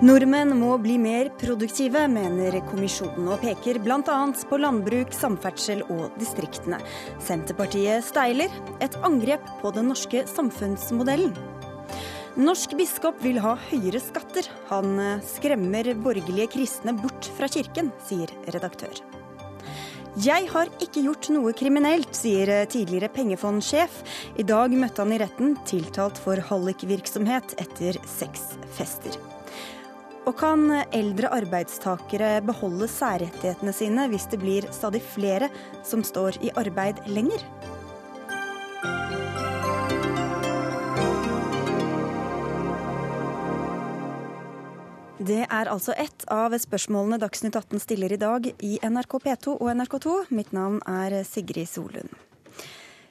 Nordmenn må bli mer produktive, mener kommisjonen, og peker bl.a. på landbruk, samferdsel og distriktene. Senterpartiet steiler et angrep på den norske samfunnsmodellen. Norsk biskop vil ha høyere skatter. Han skremmer borgerlige kristne bort fra kirken, sier redaktør. Jeg har ikke gjort noe kriminelt, sier tidligere pengefondsjef. I dag møtte han i retten, tiltalt for hallikvirksomhet etter seks fester. Og kan eldre arbeidstakere beholde særrettighetene sine hvis det blir stadig flere som står i arbeid lenger? Det er altså ett av spørsmålene Dagsnytt 18 stiller i dag i NRK P2 og NRK2. Mitt navn er Sigrid Solund.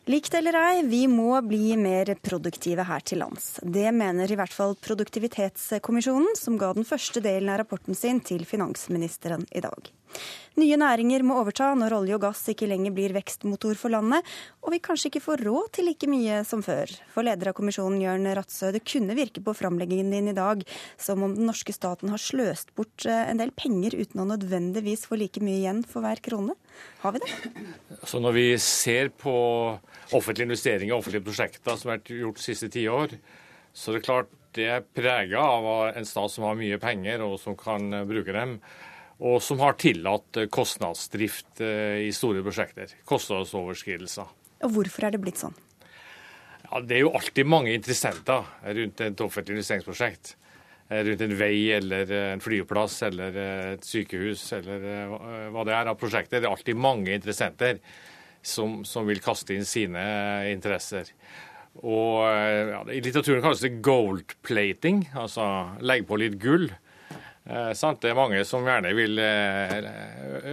Likt eller ei, vi må bli mer produktive her til lands. Det mener i hvert fall Produktivitetskommisjonen, som ga den første delen av rapporten sin til finansministeren i dag. Nye næringer må overta når olje og gass ikke lenger blir vekstmotor for landet, og vi kanskje ikke får råd til like mye som før. For leder av kommisjonen, Jørn Ratsø, det kunne virke på framleggingen din i dag som om den norske staten har sløst bort eh, en del penger uten å nødvendigvis få like mye igjen for hver krone. Har vi det? Så når vi ser på offentlige investeringer og offentlige prosjekter som har vært gjort de siste ti år, så er det klart det er prega av en stat som har mye penger og som kan bruke dem. Og som har tillatt kostnadsdrift eh, i store prosjekter. Kostnadsoverskridelser. Og Hvorfor er det blitt sånn? Ja, Det er jo alltid mange interessenter rundt et offentlig investeringsprosjekt. Eh, rundt en vei eller en flyplass eller et sykehus eller eh, hva det er av prosjekter. Det er alltid mange interessenter som, som vil kaste inn sine interesser. Og ja, I litteraturen kalles det gold-plating, altså legge på litt gull. Eh, det er mange som gjerne vil eh,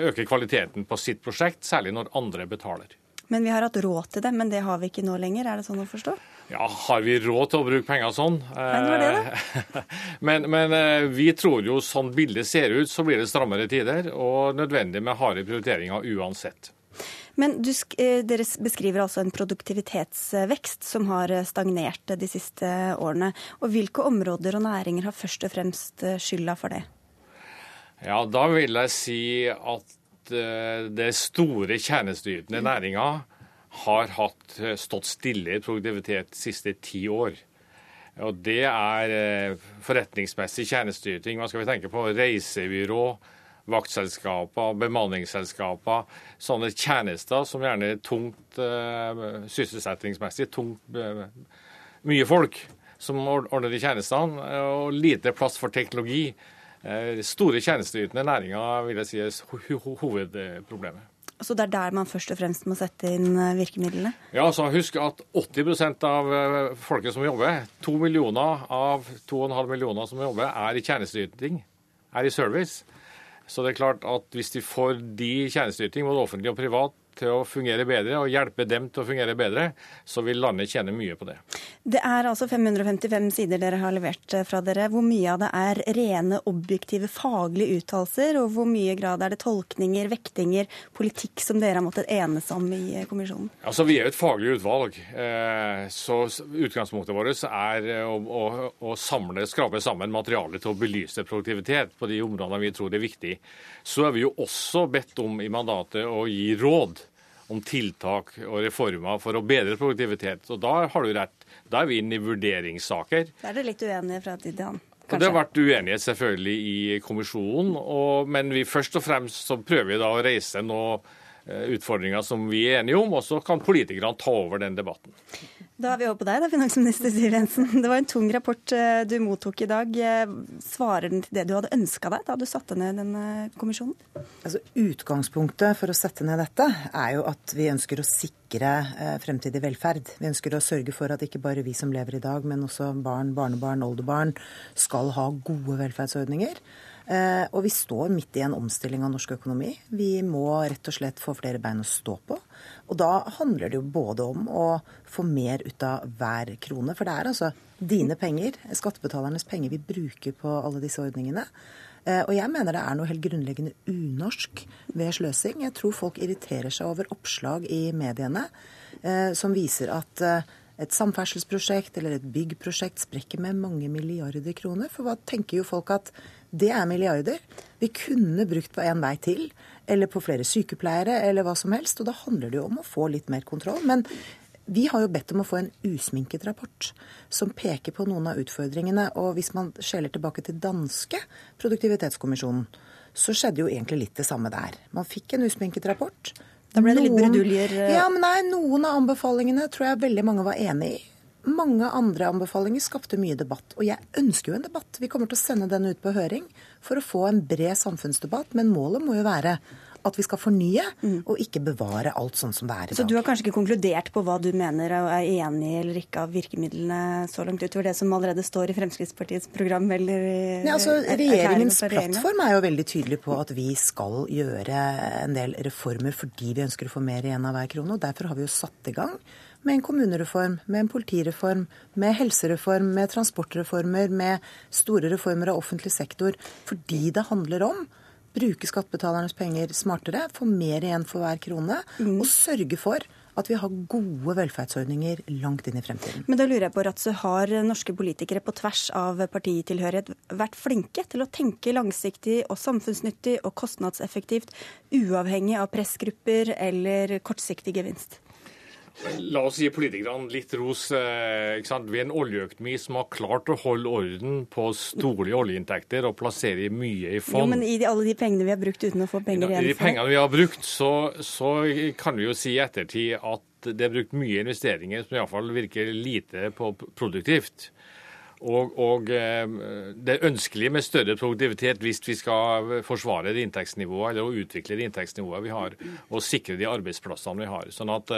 øke kvaliteten på sitt prosjekt, særlig når andre betaler. Men vi har hatt råd til det, men det har vi ikke nå lenger, er det sånn å forstå? Ja, har vi råd til å bruke penger sånn? Nei, det var det, da. men, men eh, vi tror jo sånn bildet ser ut, så blir det strammere tider og nødvendig med harde prioriteringer uansett. Men du, eh, dere beskriver altså en produktivitetsvekst som har eh, stagnert de siste årene. Og hvilke områder og næringer har først og fremst eh, skylda for det? Ja, da vil jeg si at det store tjenesteytende næringa har hatt, stått stille i produktivitet de siste ti år. Og det er forretningsmessig tjenesteyting. Hva skal vi tenke på? Reisebyrå, vaktselskaper, bemanningsselskaper. Sånne tjenester som gjerne er tungt uh, sysselsettingsmessig, tungt uh, mye folk som ordner de tjenestene, og lite plass for teknologi. Uh, store tjenesteytende næringer vil jeg si er ho ho hovedproblemet. Så det er der man først og fremst må sette inn virkemidlene? Ja, så husk at 80% av folket som jobber, to millioner av 2,5 millioner som jobber, er i tjenesteyting, er i service. Så det er klart at hvis de får de tjenesteyting, både offentlig og privat, til å fungere bedre og hjelpe dem til å fungere bedre, så vil landet tjene mye på det. Det er altså 555 sider dere har levert eh, fra dere. Hvor mye av det er rene, objektive, faglige uttalelser, og hvor mye grad er det tolkninger, vektinger, politikk som dere har måttet enes om i eh, kommisjonen? Altså, Vi er jo et faglig utvalg, eh, så utgangspunktet vårt er å, å, å samle, skrape sammen materiale til å belyse produktivitet på de områdene vi tror det er viktig. Så er vi jo også bedt om i mandatet å gi råd om tiltak og reformer for å bedre produktivitet. Og da har du rett. Da er vi inne i vurderingssaker. Da er dere litt uenige fra tid til annen? Og det har vært uenighet selvfølgelig i kommisjonen, og, men vi først og fremst så prøver vi da å reise noen eh, utfordringer som vi er enige om, og så kan politikerne ta over den debatten. Da er vi over på deg, da, finansminister Siv Jensen. Det var en tung rapport eh, du mottok i dag. Eh, svarer den til det du hadde ønska deg da du satte ned denne kommisjonen? Altså, utgangspunktet for å sette ned dette er jo at vi ønsker å sikre eh, fremtidig velferd. Vi ønsker å sørge for at ikke bare vi som lever i dag, men også barn, barnebarn, oldebarn skal ha gode velferdsordninger. Eh, og vi står midt i en omstilling av norsk økonomi. Vi må rett og slett få flere bein å stå på. Og da handler det jo både om å få mer ut av hver krone. For det er altså dine penger, skattebetalernes penger, vi bruker på alle disse ordningene. Eh, og jeg mener det er noe helt grunnleggende unorsk ved sløsing. Jeg tror folk irriterer seg over oppslag i mediene eh, som viser at et samferdselsprosjekt eller et byggprosjekt sprekker med mange milliarder kroner. For hva tenker jo folk at det er milliarder vi kunne brukt på en vei til, eller på flere sykepleiere, eller hva som helst. Og da handler det jo om å få litt mer kontroll. Men vi har jo bedt om å få en usminket rapport som peker på noen av utfordringene. Og hvis man skjeler tilbake til danske produktivitetskommisjonen, så skjedde jo egentlig litt det samme der. Man fikk en usminket rapport. Da ble det litt bruduljer? Eh, ja, men nei, Noen av anbefalingene tror jeg veldig mange var enig i. Mange andre anbefalinger skapte mye debatt. Og jeg ønsker jo en debatt. Vi kommer til å sende den ut på høring for å få en bred samfunnsdebatt. Men målet må jo være at vi skal fornye, mm. og ikke bevare alt sånn som det er i dag. Så du har kanskje ikke konkludert på hva du mener og er enig eller ikke av virkemidlene så langt utover det som allerede står i Fremskrittspartiets program eller Nei, altså, Regjeringens plattform er jo veldig tydelig på at vi skal gjøre en del reformer fordi vi ønsker å få mer igjen av hver krone. og Derfor har vi jo satt i gang med en kommunereform, med en politireform, med helsereform, med transportreformer, med store reformer av offentlig sektor, fordi det handler om bruke skattebetalernes penger smartere, få mer igjen for hver krone, mm. og sørge for at vi har gode velferdsordninger langt inn i fremtiden. Men da lurer jeg på, Ratsu, har norske politikere på tvers av partitilhørighet vært flinke til å tenke langsiktig og samfunnsnyttig og kostnadseffektivt, uavhengig av pressgrupper eller kortsiktig gevinst? La oss gi politikerne litt ros. Eh, Vi er en oljeøkonomi som har klart å holde orden på store oljeinntekter og plassere mye i fond. Jo, Men i alle de pengene vi har brukt uten å få penger igjen I de pengene vi har brukt, så, så kan vi jo si i ettertid at det er brukt mye investeringer som iallfall virker lite på produktivt. Og, og, eh, det er ønskelig med større produktivitet hvis vi skal forsvare det inntektsnivået eller utvikle det inntektsnivået vi har, og sikre de arbeidsplassene vi har. Sånn at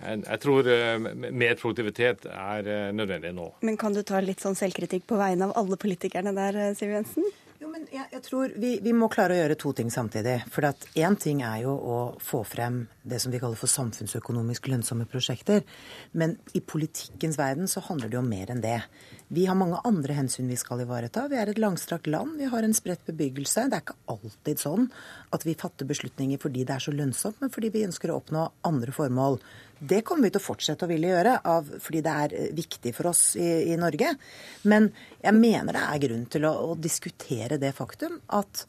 eh, jeg tror eh, mer produktivitet er eh, nødvendig nå. Men kan du ta litt sånn selvkritikk på vegne av alle politikerne der, eh, Siv Jensen? Jo, men jeg, jeg tror vi, vi, må klare å gjøre to ting samtidig. For én ting er jo å få frem det som vi kaller for samfunnsøkonomisk lønnsomme prosjekter. Men i politikkens verden så handler det om mer enn det. Vi har mange andre hensyn vi skal ivareta. Vi er et langstrakt land, vi har en spredt bebyggelse. Det er ikke alltid sånn at vi fatter beslutninger fordi det er så lønnsomt, men fordi vi ønsker å oppnå andre formål. Det kommer vi til å fortsette å ville gjøre, av, fordi det er eh, viktig for oss i, i, Norge. Men jeg mener det er grunn til å, å diskutere det faktum at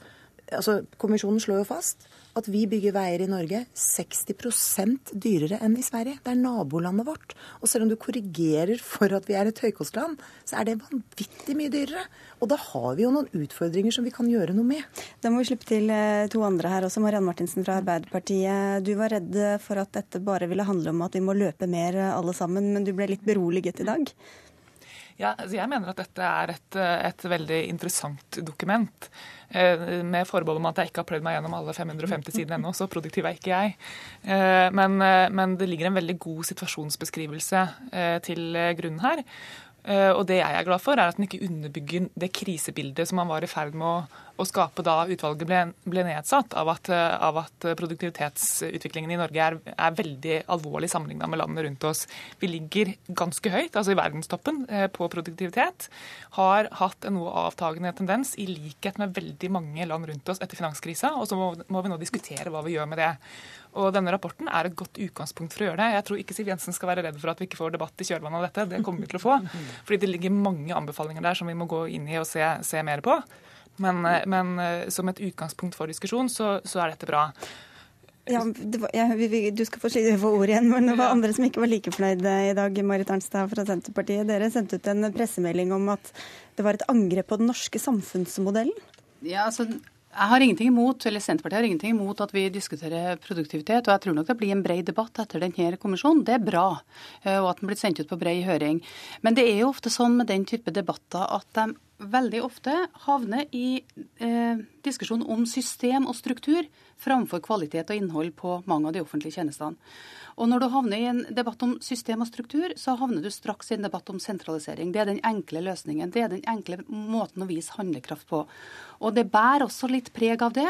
altså, Kommisjonen slår jo fast at vi bygger veier i Norge 60% dyrere enn i Sverige. Det er nabolandet vårt. Og selv om du korrigerer for at vi er et høykostland, så er det vanvittig mye dyrere. Og da har vi jo noen utfordringer som vi kan gjøre noe med. Da må vi slippe til eh, to andre her også. Mariann Martinsen fra Arbeiderpartiet. Du var redd for at dette bare ville handle om at vi må løpe mer eh, alle sammen, men du ble litt beroliget i dag? Ja, altså jeg mener at dette er et, et veldig interessant dokument. Eh, med forbehold om at jeg ikke har prøvd meg gjennom alle 550 sidene ennå, så produktiv er ikke jeg. Eh, men, eh, men, det ligger en veldig god situasjonsbeskrivelse til grunn her. Og det jeg er glad for, er at den ikke underbygger det krisebildet som man var i ferd med å å skape da utvalget ble, ble nedsatt av at, av at, produktivitetsutviklingen i Norge er, er veldig alvorlig sammenligna med landene rundt oss. Vi ligger ganske høyt, altså i verdenstoppen, eh, på produktivitet. Har hatt en noe avtagende tendens, i likhet med veldig mange land rundt oss etter finanskrisa. Og så må, må vi nå diskutere hva vi gjør med det. Og denne Rapporten er et godt utgangspunkt for å gjøre det. Jeg tror ikke Siv Jensen skal være redd for at vi ikke får debatt i kjølvannet av dette. Det kommer vi til å få. Fordi det ligger mange anbefalinger der som vi må gå inn i og se, se mer på. Men, eh, men eh, som et utgangspunkt for diskusjon, så, så er dette bra. Ja, var, ja, Du skal få få ordet igjen, men det var andre som ikke var like fornøyde i dag. Marit Arnstad fra Senterpartiet. Dere sendte ut en pressemelding om at det var et angrep på den norske samfunnsmodellen? Ja, altså jeg har ingenting imot, eller Senterpartiet har ingenting imot at vi diskuterer produktivitet. og Jeg tror nok det blir en bred debatt etter denne kommisjonen. Det er bra. Eh, og at den blir sendt ut på bred høring. Men det er jo ofte sånn med den type debatter at de veldig ofte havner i eh, diskusjon om system og struktur framfor kvalitet og innhold på mange av de offentlige tjenestene. Og når du havner i en debatt om system og struktur, så havner du straks i en debatt om sentralisering. Det er den enkle løsningen. Det er den enkle måten å vise handlekraft på. Og det bærer også litt preg av det,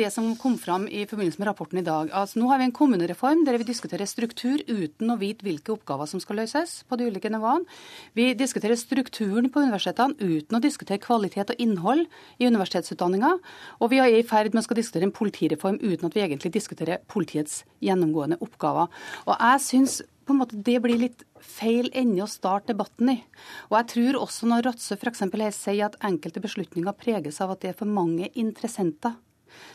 det som kom fram i forbindelse med rapporten i dag. Altså, nå har vi en kommunereform der vi diskuterer struktur uten å vite hvilke oppgaver som skal løses på de ulike nivåene. Vi diskuterer strukturen på universitetene uten å diskutere kvalitet og innhold i universitetsutdanninga. Og vi er i ferd med å skal diskutere en politireform uten at vi egentlig diskuterer politiets gjennomgående oppgaver. Og jeg synes på en måte det blir litt feil ende å starte debatten i. Og jeg tror også når Rattsø f.eks. her sier at enkelte beslutninger preges av at det er for mange interessenter,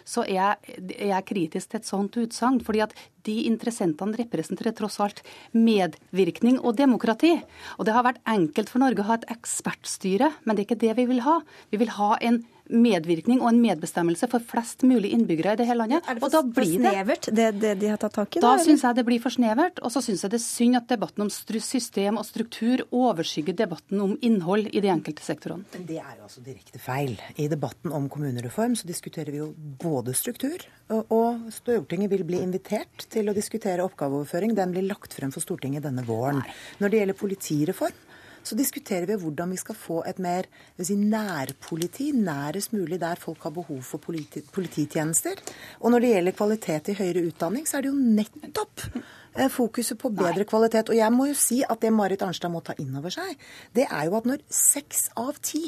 så er jeg, er jeg kritisk til et sånt utsagn. fordi at de interessentene representerer tross alt medvirkning og demokrati. Og det har vært enkelt for Norge å ha et ekspertstyre, men det er ikke det vi vil ha. Vi vil ha en medvirkning og en medbestemmelse for flest mulig innbyggere i det hele landet. Er det for, for snevert, det, det, de har tatt tak i? Da, da syns jeg det blir for snevert. Og så syns jeg det er synd at debatten om system og struktur overskygger debatten om innhold i de enkelte sektorene. Men det er jo altså direkte feil. I debatten om kommunereform så diskuterer vi jo både struktur, og, og Stortinget vil bli invitert til å diskutere oppgaveoverføring. Den blir lagt frem for Stortinget denne våren. Når det gjelder politireform, så diskuterer vi hvordan vi skal få et mer si, nærpoliti, nærest mulig der folk har behov for politi polititjenester. Og når det gjelder kvalitet i høyere utdanning, så er det jo nettopp eh, fokuset på bedre Nei. kvalitet. Og jeg må jo si at det Marit Arnstad må ta inn over seg, det er jo at når seks av ti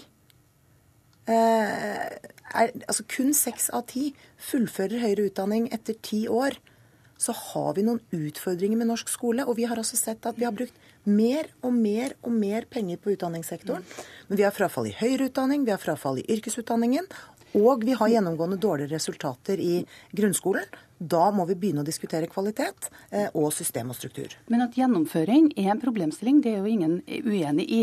eh, er, altså kun seks av ti fullfører høyere utdanning etter ti år, så har vi noen utfordringer med norsk skole. Og vi har også sett at vi har brukt mer og mer og mer penger på utdanningssektoren. Men vi har frafall i høyere utdanning, vi har frafall i yrkesutdanningen, og vi har gjennomgående dårlige resultater i grunnskolen. Da må vi begynne å diskutere kvalitet eh, og system og struktur. Men at gjennomføring er en problemstilling, det er jo ingen uenig i.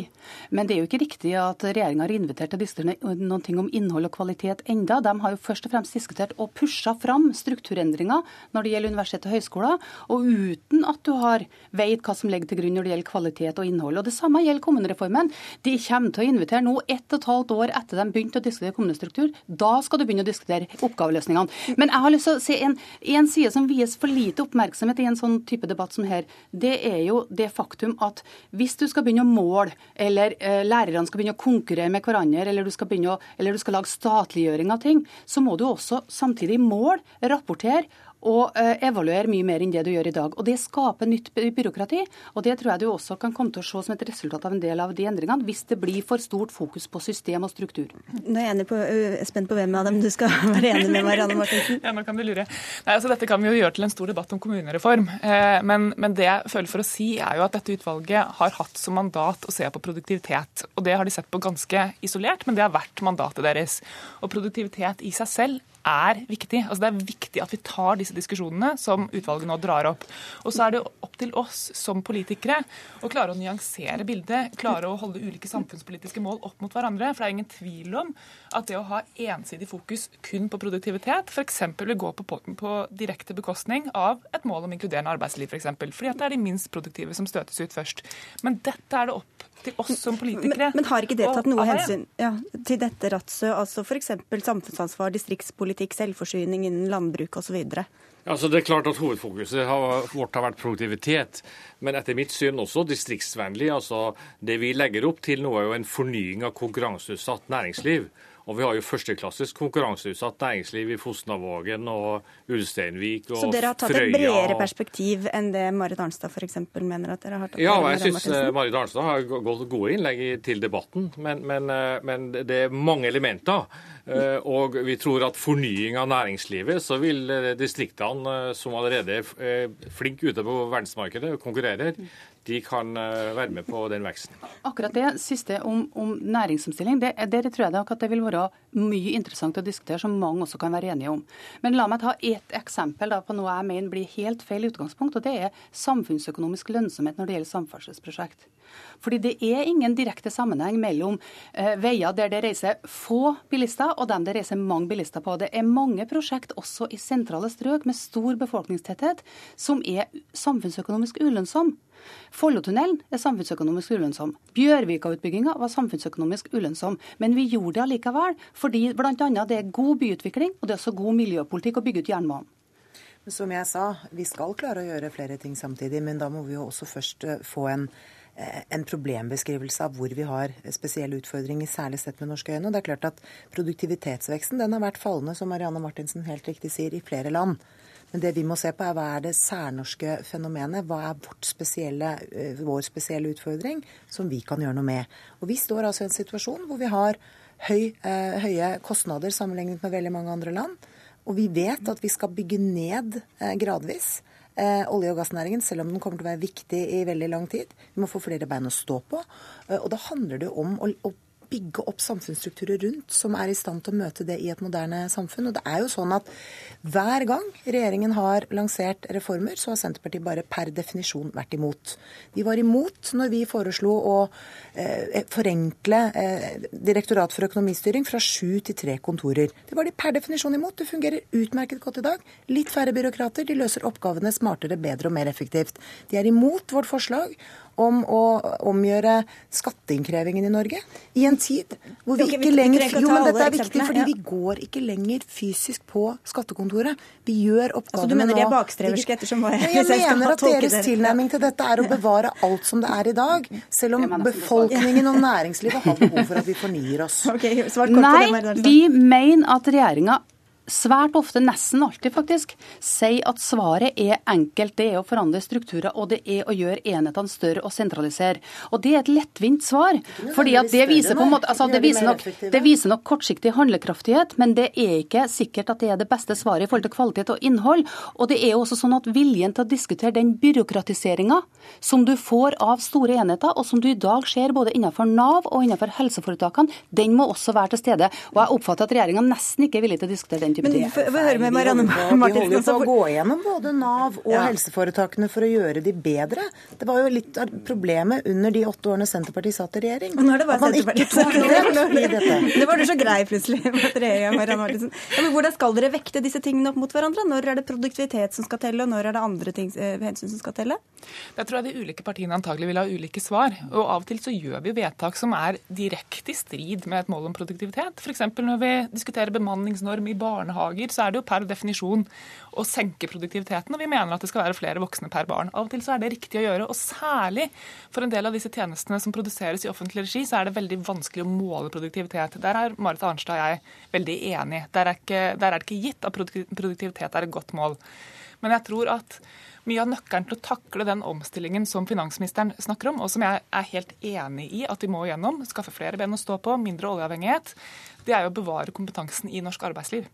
Men det er jo ikke riktig at regjeringa har invitert til å diskutere noen om innhold og kvalitet enda. De har jo først og fremst diskutert og pusha fram strukturendringer når det gjelder universitet og høyskoler, og uten at du har veit hva som ligger til grunn når det gjelder kvalitet og innhold. Og Det samme gjelder kommunereformen. De kommer til å invitere nå ett og et halvt år etter de begynte å diskutere kommunestruktur. Da skal du begynne å diskutere oppgaveløsningene. Men jeg har lyst til å se en en side som vies for lite oppmerksomhet i en sånn type debatt som her, det er jo det faktum at hvis du skal begynne å måle, eller eh, lærerne skal begynne å konkurrere med hverandre, eller du skal, å, eller du skal lage statliggjøring av ting, så må du også samtidig måle, rapportere og eh, evaluere mye mer enn det du gjør i dag. Og Det skaper nytt byråkrati, og det tror jeg du også kan komme til å se som et resultat av en del av de endringene, hvis det blir for stort fokus på system og struktur. Nå er jeg på, spent på hvem av dem du skal være enig med, Marianne Martinsen. ja, nå kan du lure. Nei, altså Dette kan vi jo gjøre til en stor debatt om kommunereform. Eh, men, men, det jeg føler for å si, er jo at dette utvalget har hatt som mandat å se på produktivitet. Og det har de sett på ganske isolert, men det har vært mandatet deres. Og produktivitet i seg selv er viktig. Altså Det er viktig at vi tar disse diskusjonene som utvalget nå drar opp. Og så er det opp til oss som politikere å klare å nyansere bildet, klare å holde ulike samfunnspolitiske mål opp mot hverandre. For det er ingen tvil om at det å ha ensidig fokus kun på produktivitet f.eks. vil gå på, på, på, direkte bekostning av et mål om inkluderende arbeidsliv, f.eks. Fordi at det er de minst produktive som støtes ut først. Men dette er det opp til oss som politikere. Men, men har ikke det tatt noe hensyn ja, til dette, Ratsø? Altså f.eks. samfunnsansvar, distriktspolitikk, selvforsyning innen landbruk osv.? Altså, det er klart at Hovedfokuset har, vårt har vært produktivitet, men etter mitt syn også distriktsvennlig. Altså, det vi legger opp til nå, er jo en fornying av konkurranseutsatt næringsliv. Og vi har jo førsteklasses konkurranseutsatt næringsliv i Fosnavågen og Ulsteinvik og Frøya. Så dere har tatt et bredere perspektiv enn det Marit Arnstad f.eks. mener at dere har tatt? Ja, jeg syns eh, Marit Arnstad har gått gode innlegg til debatten, men, men, eh, men det er mange elementer. Eh, og vi tror at fornying av næringslivet, så vil distriktene som allerede er flinke ute på verdensmarkedet og konkurrerer, de kan eh, være med på den veksten. Akkurat det siste om, om næringsomstilling, det, der tror jeg at det vil være mye interessant å diskutere, som mange også kan være enige om. Men la meg ta ett eksempel da, på noe jeg mener blir helt feil utgangspunkt, og det er samfunnsøkonomisk lønnsomhet når det gjelder samferdselsprosjekt. Fordi det er ingen direkte sammenheng mellom eh, veier der det reiser få bilister, og dem det reiser mange bilister på. Det er mange prosjekt også i sentrale strøk med stor befolkningstetthet som er samfunnsøkonomisk ulønnsomme. Follotunnelen er samfunnsøkonomisk ulønnsom. Bjørvika-utbygginga var samfunnsøkonomisk ulønnsom. Men vi gjorde det allikevel, fordi bl.a. det er god byutvikling og det er også god miljøpolitikk å bygge ut jernbanen. Som jeg sa, vi skal klare å gjøre flere ting samtidig, men da må vi jo også først eh, få en en problembeskrivelse av hvor vi har spesielle utfordringer, særlig sett med norske øyne. Det er klart at Produktivitetsveksten den har vært fallende, som Marianne Martinsen helt riktig sier, i flere land. Men det vi må se på er hva er det særnorske fenomenet? Hva er spesielle, eh, vår spesielle utfordring som vi kan gjøre noe med? Og Vi står altså i en situasjon hvor vi har høy, eh, høye kostnader sammenlignet med veldig mange andre land. Og vi vet at vi skal bygge ned gradvis eh, olje- og gassnæringen, selv om den kommer til å være viktig i veldig lang tid. Vi må få flere bein å stå på. Eh, og da handler det om å, å bygge opp samfunnsstrukturer rundt som er i stand til å møte det i et moderne samfunn. Og det er jo sånn at hver gang regjeringen har lansert reformer, så har Senterpartiet bare per definisjon vært imot. De var imot når vi foreslo å eh, forenkle eh, Direktorat for økonomistyring fra sju til tre kontorer. Det var de per definisjon imot. Det fungerer utmerket godt i dag. Litt færre byråkrater. De løser oppgavene smartere, bedre og mer effektivt. De er imot vårt forslag om å omgjøre skatteinnkrevingen i Norge. I en tid hvor vi ikke lenger Jo, men dette er viktig, fordi vi går ikke lenger fysisk på skattekontoret. Vi gjør oppgavene nå. Altså, du mener de er bakstreverske ettersom hva jeg, jeg mener at deres tilnærming til dette er å bevare alt som det er i dag. Selv om befolkningen og næringslivet har behov for at vi fornyer oss. Okay, Nei, vi mener at regjeringa svært ofte, nesten alltid faktisk, sier at svaret er enkelt. Det er å forandre strukturer, og det er å gjøre enhetene større og sentralisere. Og det er et lettvint svar. fordi at det viser, på en måte, altså, det viser, nok, det viser nok kortsiktig handlekraftighet, men det er ikke sikkert at det er det beste svaret i forhold til kvalitet og innhold. Og det er også sånn at viljen til å diskutere den byråkratiseringa som du får av store enheter, og som du i dag ser både innenfor Nav og innenfor helseforetakene, den må også være til stede. Og jeg oppfatter at regjeringa nesten ikke er villig til å diskutere den den type ting. Men høre med Marianne Martinsen. Vi holder på å gå gjennom både Nav og ja. helseforetakene for å gjøre de bedre. Det var jo litt av problemet under de åtte årene Senterpartiet satt i regjering. Og nå er det bare Senterpartiet som i dette. Det var du så grei plutselig mot regjeringa, Marianne Martinsen. Ja, men hvordan skal dere vekte disse tingene opp mot hverandre? Når er det produktivitet som skal telle, og når er det andre ting, eh, hensyn som skal telle? Der tror jeg de ulike partiene antagelig vil ha ulike svar. Og av og til så gjør vi vedtak som er direkte i strid med et mål om produktivitet. F.eks. når vi diskuterer bemanningsnorm i barnehage barnehager, så er det jo per definisjon å senke produktiviteten. Og vi mener at det skal være flere voksne per barn. Av og til så er det riktig å gjøre. Og særlig for en del av disse tjenestene som produseres i offentlig regi, så er det veldig vanskelig å måle produktivitet. Der er Marit Arnstad og jeg veldig enig. Der er, der er det ikke gitt at produktivitet er et godt mål. Men jeg tror at mye av nøkkelen til å takle den omstillingen som finansministeren snakker om, og som jeg er helt enig i at vi må gjennom, skaffe flere ben å stå på, mindre oljeavhengighet, det er å bevare kompetansen i norsk arbeidsliv.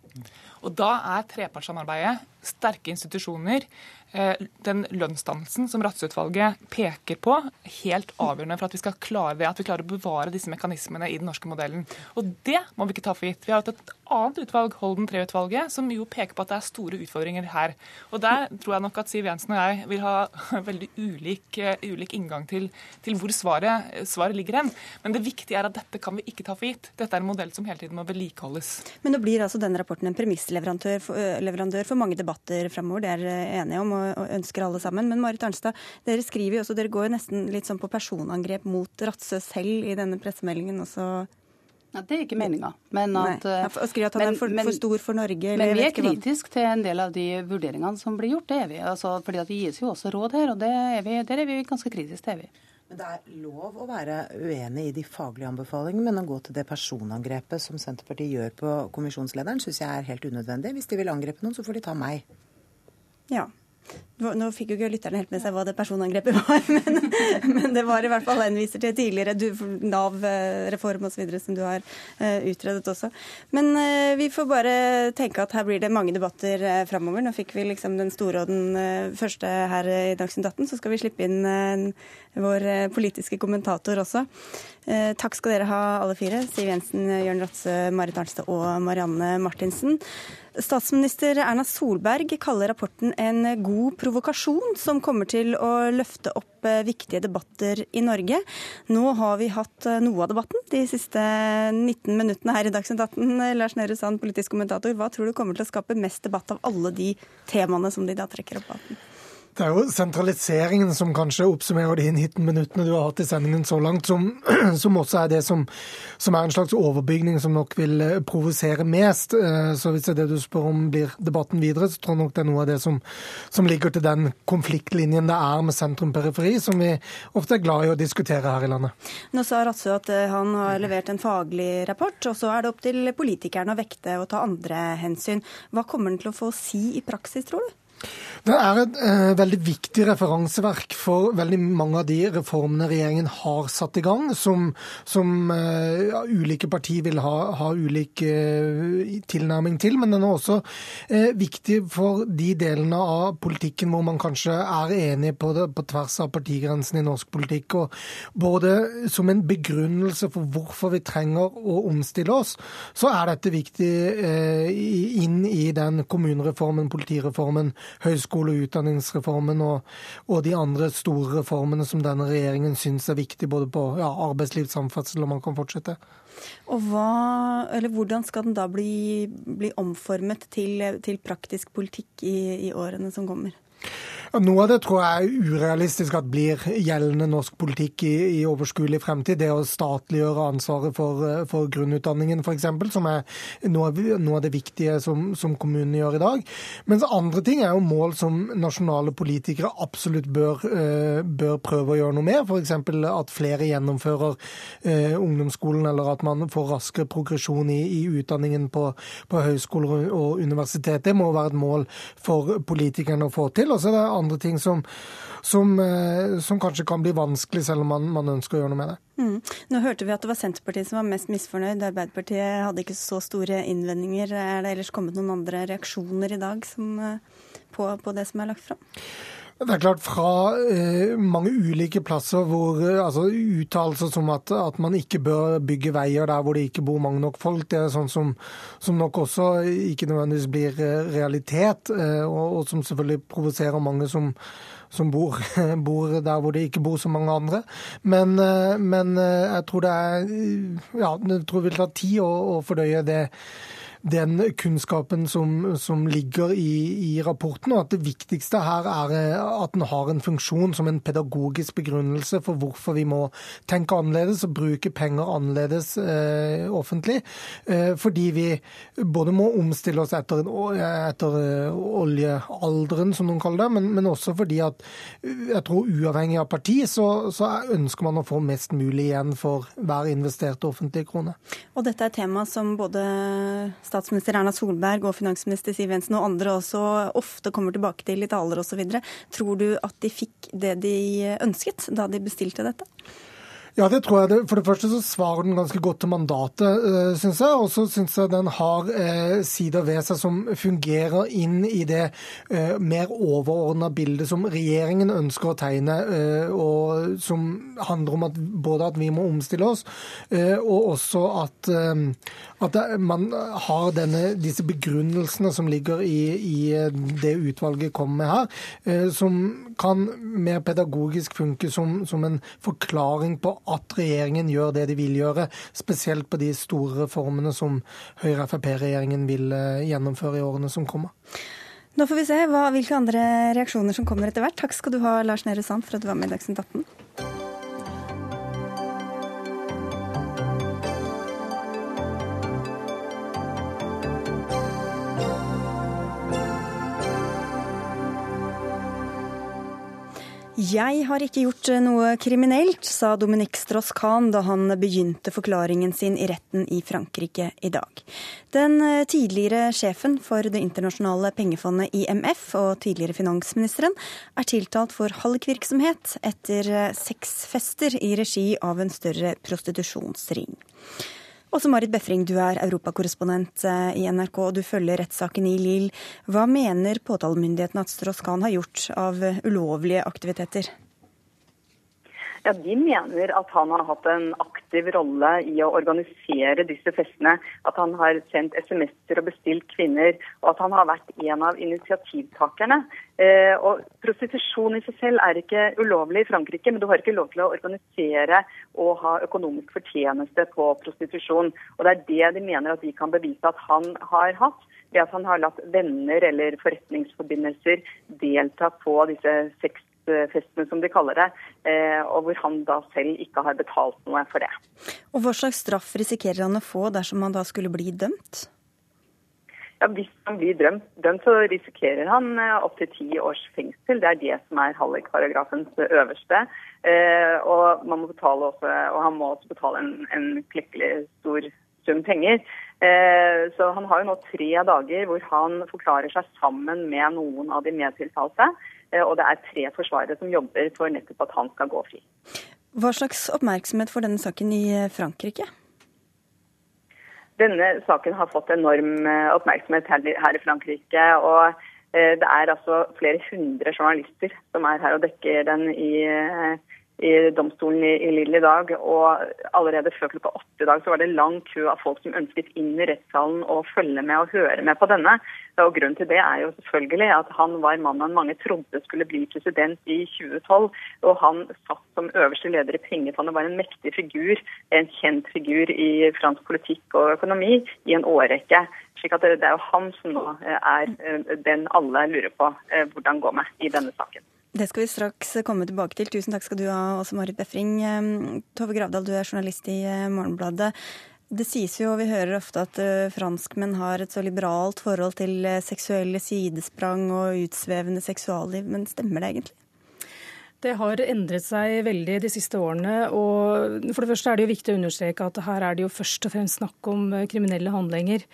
Og da er trepartssamarbeidet, sterke institusjoner, den lønnsdannelsen som Rattsutvalget peker på, helt avgjørende for at vi skal klare at vi klarer å bevare disse mekanismene i den norske modellen. Og det må vi ikke ta for gitt. Vi har hatt et annet utvalg, Holden III-utvalget, som jo peker på at det er store utfordringer her. Og der tror jeg nok at Siv Jensen og jeg vil ha veldig ulik, uh, ulik inngang til, til hvor svaret, svaret, ligger hen. Men det viktige er at dette kan vi ikke ta for gitt. Dette er en modell som hele tiden må vedlikeholdes. Men nå blir altså denne rapporten en premissleverandør for, uh, for mange debatter framover, det er jeg enige om? Og, ønsker alle sammen. Men Marit Arnstad, dere skriver jo også, dere går jo nesten litt sånn på personangrep mot Ratsø selv i denne pressemeldingen også. Ja, Det er ikke meninga. Men at, Nei, at han er for, for, stor for Norge? men vi er kritiske til en del av de vurderingene som blir gjort. Det er vi. Altså, fordi at Det gis jo også råd her, og det er vi, der er vi ganske kritiske. Det er vi. Men Det er lov å være uenig i de faglige anbefalingene, men å gå til det personangrepet som Senterpartiet gjør på kommisjonslederen, syns jeg er helt unødvendig. Hvis de vil angrepe noen, så får de ta meg. Ja, nå fikk jo ikke lytterne helt med seg hva det personangrepet var, men, men det var i hvert fall henviser til tidligere Nav-reform osv. som du har uh, utredet også. Men uh, vi får bare tenke at her blir det mange debatter uh, framover. Nå fikk vi liksom den store og den første her i Dagsnytt 18. Så skal vi slippe inn vår politiske kommentator også. Takk skal dere ha alle fire. Siv Jensen, Jørn Ratse, Marit Arnstad og Marianne Martinsen. Statsminister Erna Solberg kaller rapporten en god provokasjon som kommer til å løfte opp eh, viktige debatter i Norge. Nå har vi hatt eh, noe av debatten de siste 19 minuttene her i Dagsnytt 18. Lars Nehru Sand, politisk kommentator, hva tror du kommer til å skape mest debatt av alle de temaene som de da trekker opp? Av? Det er jo sentraliseringen som kanskje oppsummerer de 19 minuttene du har hatt i sendingen så langt, som, som også er det som, som, er en slags overbygning som nok vil eh, provosere mest. Eh, så hvis det er det du spør om blir debatten videre, så tror jeg nok det er noe av det som, som ligger til den konfliktlinjen det er med sentrum-periferi, som vi ofte er glad i å diskutere her i landet. Nå sa Ratsø at eh, han har levert en faglig rapport, og så er det opp til politikerne å vekte og ta andre hensyn. Hva kommer den til å få si i praksis, tror du? Det er et eh, veldig viktig referanseverk for veldig mange av de reformene regjeringen har satt i gang, som, som eh, ja, ulike partier vil ha, ha ulik eh, tilnærming til. Men den er også eh, viktig for de delene av politikken hvor man kanskje er enig på, det, på tvers av partigrensen i norsk politikk. Og både som en begrunnelse for hvorfor vi trenger å omstille oss, så er dette viktig eh, inn i den kommunereformen, politireformen, høyskole og utdanningsreformen og, og, de andre store reformene som denne regjeringen syns er viktig, både på ja, arbeidsliv, samferdsel, og man kan fortsette. Og hva, Hvordan skal den da bli, bli omformet til, til praktisk politikk i, i årene som kommer? Noe av det tror jeg er urealistisk at blir gjeldende norsk politikk i, i overskuelig fremtid. Det å statliggjøre ansvaret for, for grunnutdanningen f.eks., som er noe noe av, det viktige som, som kommunene gjør i dag. Mens andre ting er jo mål som nasjonale politikere absolutt bør, uh, bør prøve å gjøre noe med. F.eks. at flere gjennomfører uh, ungdomsskolen, eller at man får raskere progresjon i, i utdanningen på, på høyskoler og universitet. Det må være et mål for politikerne å få til. Og så er det andre ting som, som, eh, som, kanskje kan bli vanskelig, selv om man, man ønsker å gjøre noe med det. Mm. Nå hørte vi at det var Senterpartiet som var mest misfornøyd. Arbeiderpartiet hadde ikke så store innvendinger. Er det ellers kommet noen andre reaksjoner i dag som, eh, på, på det som er lagt fram? Det er klart Fra eh, mange ulike plasser hvor eh, altså uttalelser som at, at, man ikke bør bygge veier der hvor det ikke bor mange nok folk, det er sånn som, som nok også ikke nødvendigvis blir eh, realitet, eh, og, og, som selvfølgelig provoserer mange som, som bor, bor, der hvor det ikke bor så mange andre. Men, eh, men jeg tror det er ja, jeg tror det vil ta tid å, å fordøye det den kunnskapen som, som ligger i, i, rapporten, og at det viktigste her er eh, at den har en funksjon som en pedagogisk begrunnelse for hvorfor vi må tenke annerledes og bruke penger annerledes eh, offentlig. Eh, fordi vi både må omstille oss etter, etter eh, oljealderen, som noen kaller det, men, men, også fordi at eh, jeg tror uavhengig av parti, så, så ønsker man å få mest mulig igjen for hver investerte offentlige krone. Og dette er et tema som både statsminister Erna Solberg og finansminister Siv Jensen og andre også ofte kommer tilbake til i taler osv. Tror du at de fikk det de ønsket da de bestilte dette? Ja, det tror jeg. For det første så svarer den ganske godt til mandatet, eh, syns jeg. Og så syns jeg den har eh, sider ved seg som fungerer inn i det eh, mer overordna bildet som regjeringen ønsker å tegne, og som handler om at både at vi må omstille oss, og også at, at man har denne, disse begrunnelsene som ligger i, i det utvalget kommer med her, som kan mer pedagogisk funke som, som en forklaring på at regjeringen gjør det de vil gjøre, spesielt på de store reformene som Høyre-Frp-regjeringen vil eh, gjennomføre i årene som kommer. Nå får vi se hva, hvilke andre reaksjoner som kommer etter hvert. Takk skal du ha, Lars Nehru Sand, for at du var med i Dagsnytt 18. Jeg har ikke gjort noe kriminelt, sa Dominique Strauss-Kahn da han begynte forklaringen sin i retten i Frankrike i dag. Den eh, tidligere sjefen for Det internasjonale pengefondet IMF og tidligere finansministeren er tiltalt for hallikvirksomhet etter seks sexfester i regi av en større prostitusjonsring. Også Marit Befring, du er europakorrespondent eh, i NRK og du følger rettssaken i Lille. Hva mener påtalemyndigheten at Strauss-Kahn har gjort av ulovlige aktiviteter? Ja, De mener at han har hatt en aktiv rolle i å organisere disse festene. At han har sendt SMS-er og bestilt kvinner, og at han har vært en av initiativtakerne. Eh, og Prostitusjon i seg selv er ikke ulovlig i Frankrike, men du har ikke lov til å organisere og ha økonomisk fortjeneste på prostitusjon. Og Det er det de mener at de kan bevise at han har hatt ved at han har latt venner eller forretningsforbindelser delta på disse seks festene, som de kaller det, eh, og hvor han da selv ikke har betalt noe for det. Og Hva slags straff risikerer han å få dersom han da skulle bli dømt? Ja, Hvis han blir dømt, dømt så risikerer han eh, opptil ti års fengsel. Det er det som er hallikparagrafens øverste. Eh, og, man må betale også, og han må også betale en, en klekkelig stor sum penger. Så han har jo nå tre dager hvor han forklarer seg sammen med noen av de medtiltalte. Og det er tre forsvarere som jobber for nettopp at han skal gå fri. Hva slags oppmerksomhet får denne saken i Frankrike? Denne saken har fått enorm oppmerksomhet her i Frankrike. og det er altså flere hundre journalister som er her og dekker den i, i domstolen i, i Lille i dag. Og allerede før klokka åtte i dag så var det lang kø av folk som ønsket inn i rettssalen og følge med og høre med på denne. Og Grunnen til det er jo selvfølgelig at han var mannen mange trodde skulle bli president i 2012. Og han satt som øverste leder i Pengefondet, var en mektig figur, en kjent figur i fransk politikk og økonomi i en årrekke. slik at det er jo han som nå er den alle lurer på hvordan går med i denne saken. Det skal vi straks komme tilbake til. Tusen takk skal du ha, også Marit Befring. Tove Gravdal, du er journalist i Morgenbladet. Det sies jo, og vi hører ofte at franskmenn har et så liberalt forhold til seksuelle sidesprang og utsvevende seksualliv, men stemmer det egentlig? Det har endret seg veldig de siste årene. og For det første er det jo viktig å understreke at her er det jo først og fremst snakk om kriminelle handlinger,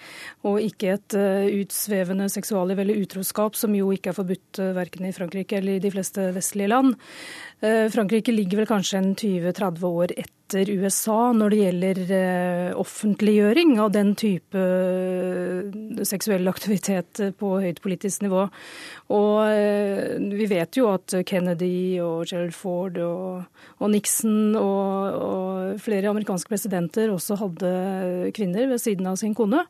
og ikke et utsvevende seksualliv eller utroskap, som jo ikke er forbudt verken i Frankrike eller i de fleste vestlige land. Frankrike ligger vel kanskje en 20-30 år etter USA når det gjelder offentliggjøring av den type seksuell aktivitet på høyt politisk nivå. Og vi vet jo at Kennedy og Gerald Ford og, og Nixon og, og, flere amerikanske presidenter også hadde kvinner ved siden av sin kone.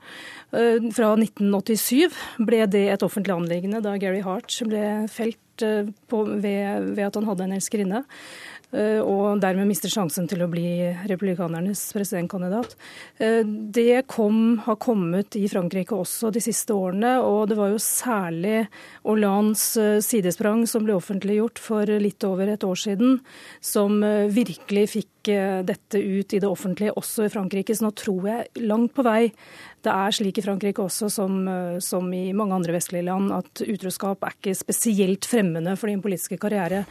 Fra 1987 ble det et offentlig anliggende da Gary Hart ble felt på, ved, ved, at han hadde en elskerinne. Og dermed mister sjansen til å bli republikanernes presidentkandidat. Det kom, har kommet i Frankrike også de siste årene, og det var jo særlig Hollands sidesprang som ble offentliggjort for litt over et år siden, som virkelig fikk dette ut i det offentlige, også i Frankrike. Så nå tror jeg langt på vei det er slik i Frankrike også som, som, i mange andre vestlige land at utroskap er ikke spesielt fremmende for din politiske karriere.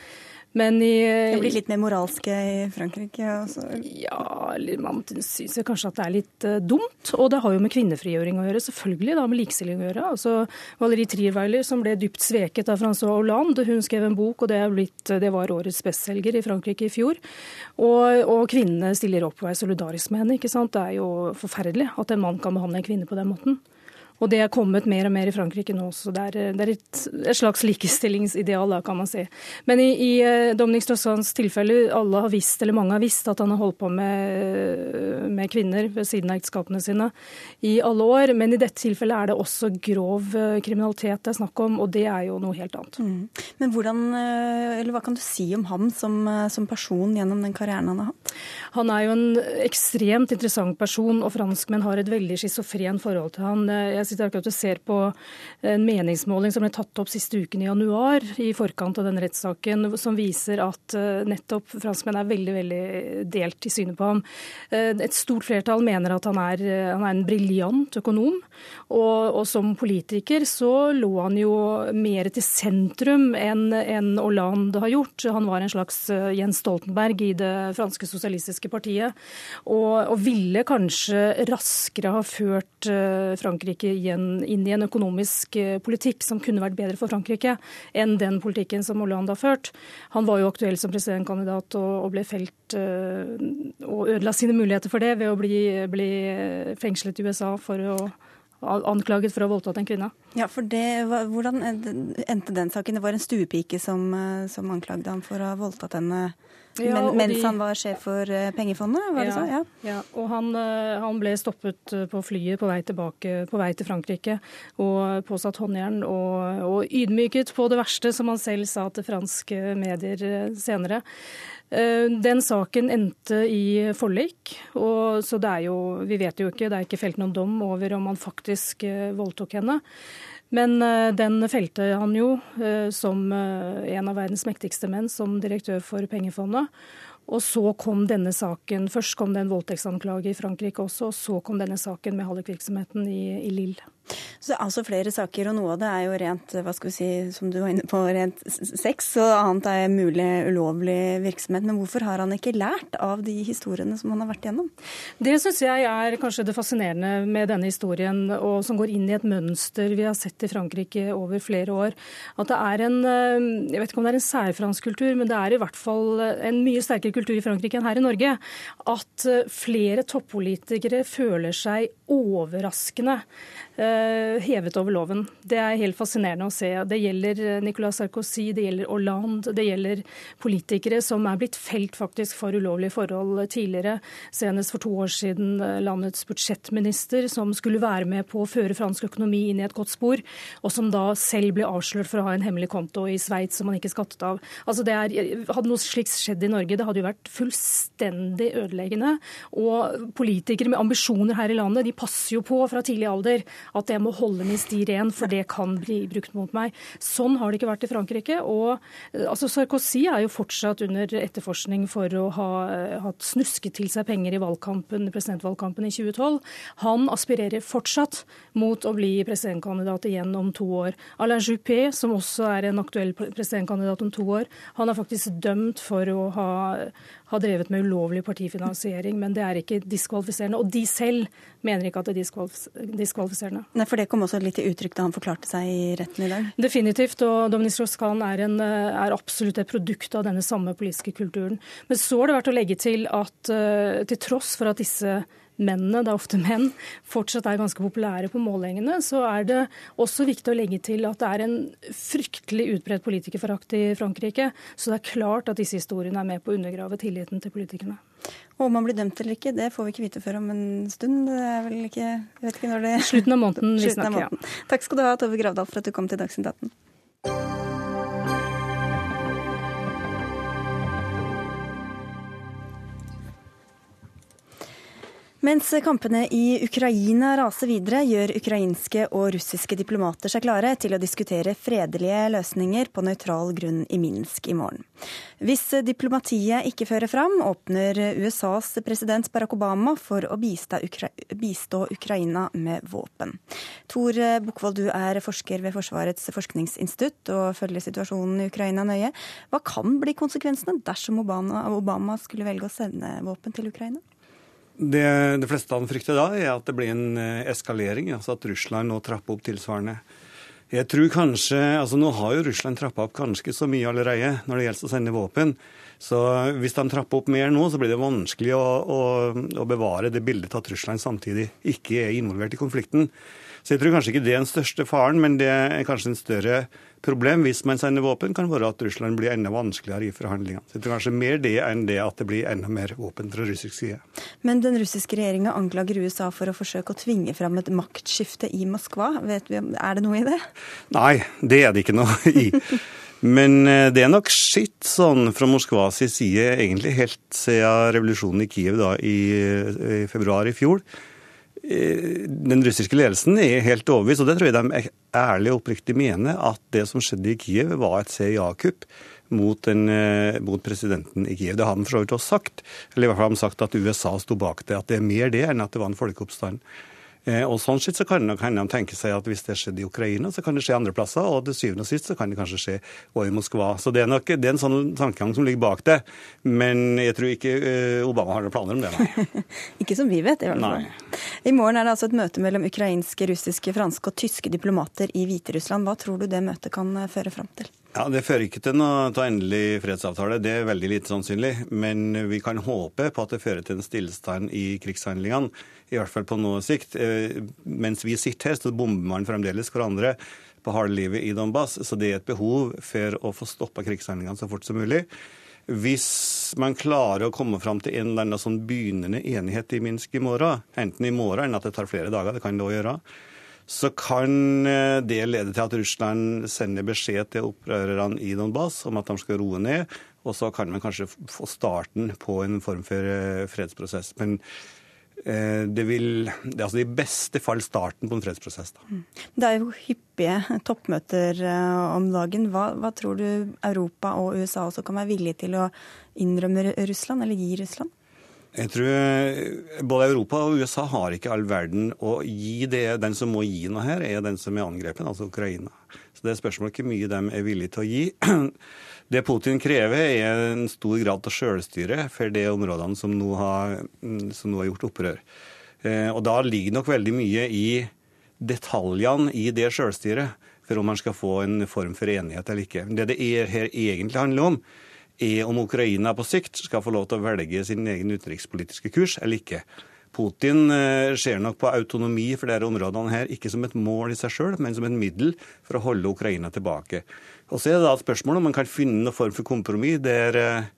Men i, det blir litt mer moralske i Frankrike? Også. Ja, man syns kanskje at det er litt uh, dumt. Og det har jo med kvinnefrigjøring å gjøre, selvfølgelig, da med likestilling å gjøre. Altså, Valerie Trierweiler, som ble dypt sveket av Francois Hollande, hun skrev en bok, og det, blitt, det var årets bestselger i Frankrike i fjor. Og, og, kvinnene stiller opp og er solidarisk med henne. ikke sant? Det er jo forferdelig at en mann kan behandle en kvinne på den måten. Og det er kommet mer og mer i Frankrike nå også. Det er, det er et, et, slags likestillingsideal, da, kan man si. Men i, i Dominic Strauss tilfelle, alle har visst, eller mange har visst, at han har holdt på med, med, kvinner ved siden av ekteskapene sine i alle år. Men i dette tilfellet er det også grov kriminalitet det er snakk om, og det er jo noe helt annet. Mm. Men hvordan, eller hva kan du si om ham som, som person gjennom den karrieren han har hatt? Han er jo en ekstremt interessant person, og franskmenn har et veldig schizofren forhold til han. Jeg jeg sitter akkurat og ser på en meningsmåling som ble tatt opp siste uken i januar, i forkant av den rettssaken, som viser at nettopp franskmenn er veldig veldig delt i synet på ham. Et stort flertall mener at han er, han er en briljant økonom. Og, og, som politiker så lå han jo mer til sentrum enn en Hollande har gjort. Han var en slags Jens Stoltenberg i det franske sosialistiske partiet, og, og ville kanskje raskere ha ført Frankrike inn i en økonomisk eh, politikk som kunne vært bedre for Frankrike enn den politikken som Hollande har ført. Han var jo aktuell som presidentkandidat og, ble felt eh, og ødela sine muligheter for det ved å bli, bli fengslet i USA for å anklaget for å ha voldtatt en kvinne. Ja, for det, Hvordan endte den saken? Det var en stuepike som, eh, som anklagde ham for å ha voldtatt henne ja, Men, mens de, han var sjef for eh, pengefondet? var det ja, så? Ja. ja. og han, eh, han, ble stoppet eh, på flyet på vei tilbake, på vei til Frankrike og påsatt håndjern og, og ydmyket på det verste, som han selv sa til franske medier senere. Den saken endte i forlik, og så det er jo Vi vet jo ikke, det er ikke felt noen dom over om han faktisk voldtok henne. Men eh, den felte han jo eh, som eh, en av verdens mektigste menn, som direktør for pengefondet. Og så kom denne saken. Først kom det en voldtektsanklage i Frankrike også, og så kom denne saken med hallikvirksomheten i, i Lille. Så det er altså flere saker, og noe av det er jo rent hva skal vi si, som du var inne på, rent sex, og annet er mulig ulovlig virksomhet. Men hvorfor har han ikke lært av de historiene som han har vært gjennom? Det syns jeg er kanskje det fascinerende med denne historien, og som går inn i et mønster vi har sett i Frankrike over flere år. At det er en eh, jeg vet ikke om det er en særfransk kultur, men det er i hvert fall en mye sterkere kultur i Frankrike enn her i Norge. At eh, flere toppolitikere føler seg overraskende hevet over loven. Det er helt fascinerende å se. Det gjelder eh, Nicolas Sarkozy, det gjelder Hollande, det gjelder politikere som er blitt felt faktisk for ulovlige forhold tidligere. Senest for to år siden eh, landets budsjettminister, som skulle være med på å føre fransk økonomi inn i et godt spor, og som da selv ble avslørt for å ha en hemmelig konto i Sveits som han ikke skattet av. Altså det er, hadde noe slikt skjedd i Norge, det hadde jo vært fullstendig ødeleggende. Og politikere med ambisjoner her i landet, de passer jo på fra tidlig alder at jeg må holde min sti ren, for det kan bli brukt mot meg. Sånn har det ikke vært i Frankrike. og eh, altså Sarkozy er jo fortsatt under etterforskning for å ha eh, hatt snusket til seg penger i valgkampen, presidentvalgkampen i 2012. Han aspirerer fortsatt mot å bli presidentkandidat igjen om to år. Alain Juppé, som også er en aktuell presidentkandidat om to år, han er faktisk dømt for å ha har drevet med ulovlig partifinansiering, men det er ikke diskvalifiserende. Og de selv mener ikke at det er diskvalifiserende. Nei, For det kom også litt til uttrykk da han forklarte seg i retten i dag? Definitivt. Og Dominic Strauss-Kahn er, er, absolutt et produkt av denne samme politiske kulturen. Men så har det vært å legge til at uh, til tross for at disse mennene, det er ofte menn, fortsatt er ganske populære på målingene, så er det også viktig å legge til at det er en fryktelig utbredt politikerforakt i Frankrike. Så det er klart at disse historiene er med på å undergrave tilliten til politikerne. Og om man blir dømt eller ikke, det får vi ikke vite før om en stund. Det er vel ikke, jeg vet ikke når det Slutten av måneden. vi snakker. Ja. Takk skal du ha, Tove Gravdal, for at du kom til Dagsnytt 18. Mens kampene i Ukraina raser videre, gjør ukrainske og russiske diplomater seg klare til å diskutere fredelige løsninger på nøytral grunn i Minsk i morgen. Hvis diplomatiet ikke fører fram, åpner USAs president Barack Obama for å bistå, Ukra bistå Ukraina med våpen. Tor Bukkvold, du er forsker ved Forsvarets forskningsinstitutt og følger situasjonen i Ukraina nøye. Hva kan bli konsekvensene dersom Obama, Obama skulle velge å sende våpen til Ukraina? Det de fleste dem frykter da, er at det blir en eh, eskalering. altså At Russland nå trapper opp tilsvarende. Jeg tror kanskje, altså Nå har jo Russland trappa opp ganske så mye allerede når det gjelder å sende våpen. Så hvis de trapper opp mer nå, så blir det vanskelig å, å, å bevare det bildet at Russland samtidig ikke er involvert i konflikten. Så jeg tror kanskje ikke det er den største faren, men det er kanskje en større problem hvis man sender våpen, kan være at Russland blir enda vanskeligere i forhandlingene. Så jeg tror kanskje mer det enn det at det blir enda mer våpen fra russisk side. Men den russiske regjeringa anklager USA for å forsøke å tvinge fram et maktskifte i Moskva. Vet vi, Er det noe i det? Nei, det er det ikke noe i. Men eh, det er nok skitt sånn fra Moskvas side egentlig helt siden revolusjonen i Kiev da i, i februar i fjor. Eh, den russiske ledelsen er helt overbevist, og det tror jeg de ærlig og oppriktig mener, at det som skjedde i Kiev, var et CIA-kupp mot, eh, mot, presidenten i Kiev. Det har de for så vidt også sagt, eller i hvert fall har de sagt at USA sto bak det. At det er mer det enn at det var en folkeoppstand. Eh, og sånn sett så kan hende de tenke seg at hvis det skjedde i Ukraina, så kan det skje andre plasser. Og til syvende og sist så kan det kanskje skje også i Moskva. Så det er nok det er en sånn tankegang som ligger bak det. Men jeg tror ikke eh, Obama har noen planer om det, nei. ikke som vi vet, i hvert fall. I morgen er det altså et møte mellom ukrainske, russiske, franske og tyske diplomater i Hviterussland. Hva tror du det møtet kan eh, føre fram til? Ja, Det fører ikke til noe til endelig fredsavtale, det er veldig lite sannsynlig. Men vi kan håpe på at det fører til en stillstand i krigshandlingene i hvert fall på noe sikt. Eh, mens vi sitter her, så bomber man fremdeles hverandre på halvlivet i Donbass. Så det er et behov for å få stoppa krigshandlingene så fort som mulig. Hvis man klarer å komme fram til en eller annen sånn begynnende enighet i Minsk i morgen, enten i morgen enn at det tar flere dager, det kan det òg gjøre, så kan eh, det lede til at Russland sender beskjed til opprørerne i Donbass om at de skal roe ned, og så kan man kanskje få starten på en form for eh, fredsprosess. Men det vil det er altså i beste fall starten på en fredsprosess. Da. Mm. Det er jo hyppige toppmøter eh, om dagen. Hva, hva, tror du Europa og USA også kan være villige til å innrømme Russland, eller gi Russland? Jeg tror eh, Både Europa og USA har ikke all verden å gi det. Den som må gi noe her, er den som er angrepet, altså Ukraina. Så det er spørsmålet ikke mye de er villige til å gi. Det Putin krever, er en stor grad av selvstyre for de områdene som nå har, mm, som nå har gjort opprør. Eh, og Da ligger nok veldig mye i detaljene i det selvstyret, for om man skal få en form for enighet eller ikke. Det det her egentlig handler om, er om Ukraina på sikt skal få lov til å velge sin egen utenrikspolitiske kurs eller ikke. Putin eh, ser nok på autonomi for disse områdene her ikke som et mål i seg sjøl, men som et middel for å holde Ukraina tilbake. Og Så er det da et spørsmål om man kan finne noen form for kompromiss der eh,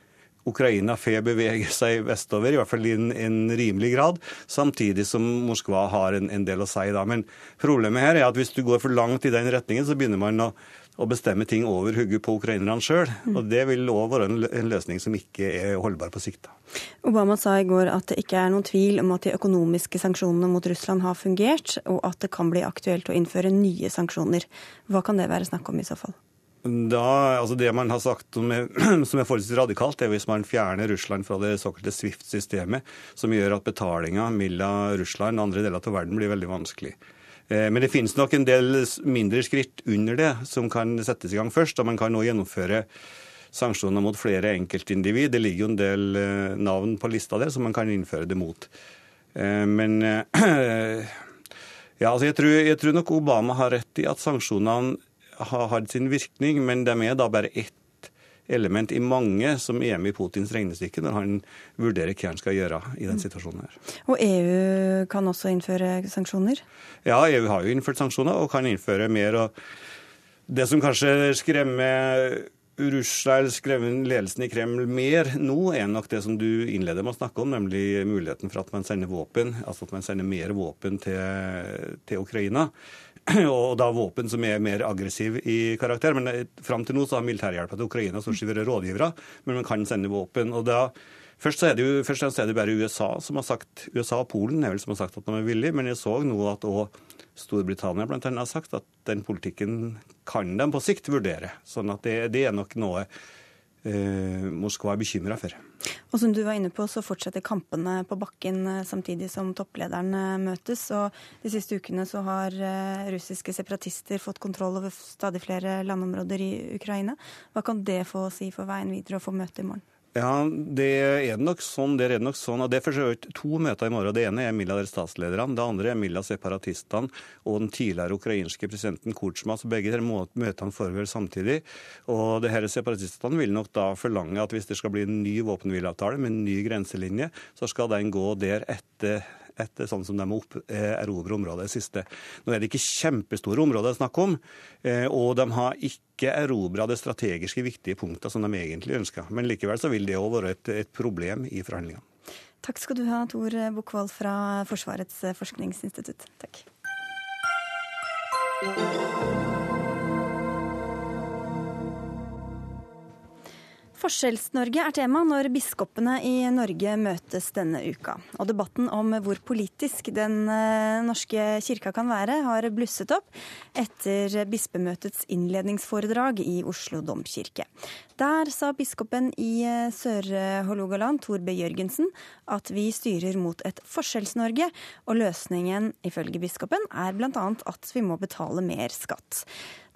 Ukraina får bevege seg vestover, i hvert fall i en, en rimelig grad, samtidig som Moskva har en, en, del å si. da. Men problemet her er at hvis du går for langt i den retningen, så begynner man å å bestemme ting over hodet på ukrainerne sjøl. Og det vil òg være en løsning som ikke er holdbar på sikt. Obama sa i går at det ikke er noen tvil om at de økonomiske sanksjonene mot Russland har fungert, og at det kan bli aktuelt å innføre nye sanksjoner. Hva kan det være snakk om i så fall? Da, altså det man har sagt som er, som er forholdsvis radikalt, er hvis man fjerner Russland fra det såkalte Swift-systemet, som gjør at betalinga mellom Russland og andre deler av verden blir veldig vanskelig. Eh, men det finnes nok en del mindre skritt under det som kan settes i gang først. og Man kan nå gjennomføre sanksjoner mot flere enkeltindivid. Det ligger jo en del eh, navn på lista der som man kan innføre det mot. Eh, men ja, altså jeg, tror, jeg tror nok Obama har rett i at sanksjonene har hatt sin virkning, men de er da bare ett element i mange som er med i Putins regnestykke når han vurderer hva han skal gjøre i den situasjonen her. Og EU kan også innføre sanksjoner? Ja, EU har jo innført sanksjoner og kan innføre mer. og Det som kanskje skremmer Russland skremmer ledelsen i Kreml mer nå, er nok det som du innleder med å snakke om, nemlig muligheten for at man sender våpen, altså at man sender mer våpen til, til Ukraina. og da våpen som er mer aggressiv i karakter. Men eh, fram til nå så har militærhjelpa til Ukraina stort sett vært rådgivere, men man kan sende våpen. og da Først så er det jo først er det bare USA som har sagt, USA og Polen er vel som har sagt at de er villige, men jeg så nå at òg Storbritannia blant annet har sagt at den politikken kan de på sikt vurdere. Sånn at det, det er nok noe eh, Moskva er bekymra for. Og som du var inne på, så fortsetter kampene på bakken eh, samtidig som topplederne møtes. Og de siste ukene så har eh, russiske separatister fått kontroll over stadig flere landområder i Ukraina. Hva kan det få å si for veien videre og få møte i morgen? Ja, det er nok sånn. Det er nok sånn, og det er to møter i morgen. Det ene er der statslederne, det andre er Milla separatistene og den tidligere ukrainske presidenten Kutsjma. Så begge møtene foregår samtidig. Og det her Separatistene vil nok da forlange at hvis det skal bli en ny våpenhvileavtale med en ny grenselinje, så skal den gå der etter etter sånn som de må eh, erobre området siste. Nå er det ikke kjempestore områder det er snakk om, eh, og de har ikke erobra det strategiske viktige punktet som de egentlig ønsker. Men likevel så vil det òg være et, et problem i forhandlingene. Takk skal du ha, Tor Bukkvold fra Forsvarets forskningsinstitutt. Takk. Forskjells-Norge er tema når biskopene i Norge møtes denne uka. Og debatten om hvor politisk den eh, norske kirka kan være, har blusset opp etter bispemøtets innledningsforedrag i Oslo domkirke. Der sa biskopen i eh, Sør-Hålogaland, Tor B. Jørgensen, at vi styrer mot et Forskjells-Norge, og løsningen ifølge biskopen er bl.a. at vi må betale mer skatt.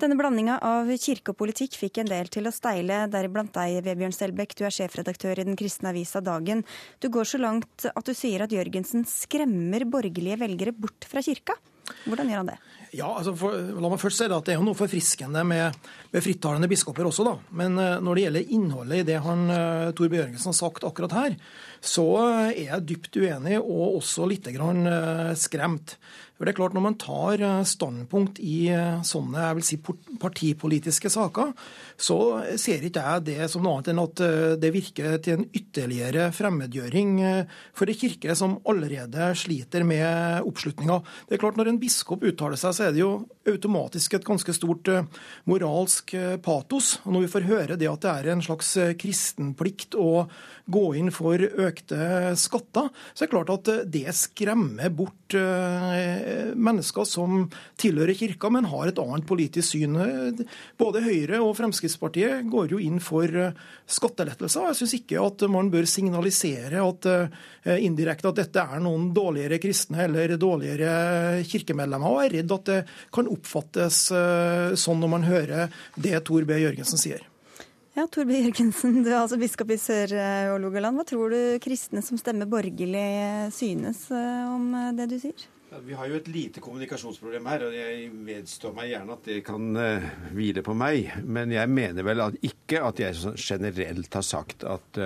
Denne blandinga av kirke og politikk fikk en del til å steile, deriblant deg, Vebjørn Selbekk. Du er sjefredaktør i den kristne avisa Dagen. Du går så langt at du sier at Jørgensen skremmer borgerlige velgere bort fra kirka. Hvordan gjør han det? Ja, altså for, La meg først si at Det er jo noe forfriskende med, med frittalende biskoper også. da. Men uh, når det gjelder innholdet i det han uh, Tor. Jørgensen har sagt akkurat her, så uh, er jeg dypt uenig og også litt skremt. For det er klart Når man tar eh, standpunkt i eh, sånne jeg vil si, partipolitiske saker, så ser ikke jeg det som noe annet enn at eh, det virker til en ytterligere fremmedgjøring for ei kirke som allerede sliter med oppslutninga. Det er klart Når en biskop uttaler seg, så er det jo automatisk et ganske stort moralsk patos. Og Når vi får høre det at det er en slags kristenplikt å gå inn for økte skatter, så er det klart at det skremmer bort mennesker som tilhører kirka, men har et annet politisk syn. Både Høyre og Fremskrittspartiet går jo inn for skattelettelser. Jeg syns ikke at man bør signalisere at indirekte at dette er noen dårligere kristne eller dårligere kirkemedlemmer. Og jeg er redd at det kan oppfattes sånn når man hører det Tor B. Jørgensen sier. Ja, Tor Jørgensen, du er altså biskop i Sør-Hålogaland. Hva tror du kristne som stemmer borgerlig synes eh, om eh, det du sier? Vi har jo et lite kommunikasjonsproblem her, og jeg vedstår meg gjerne at det kan uh, hvile på meg. Men jeg mener vel at ikke at jeg sånn generelt har sagt at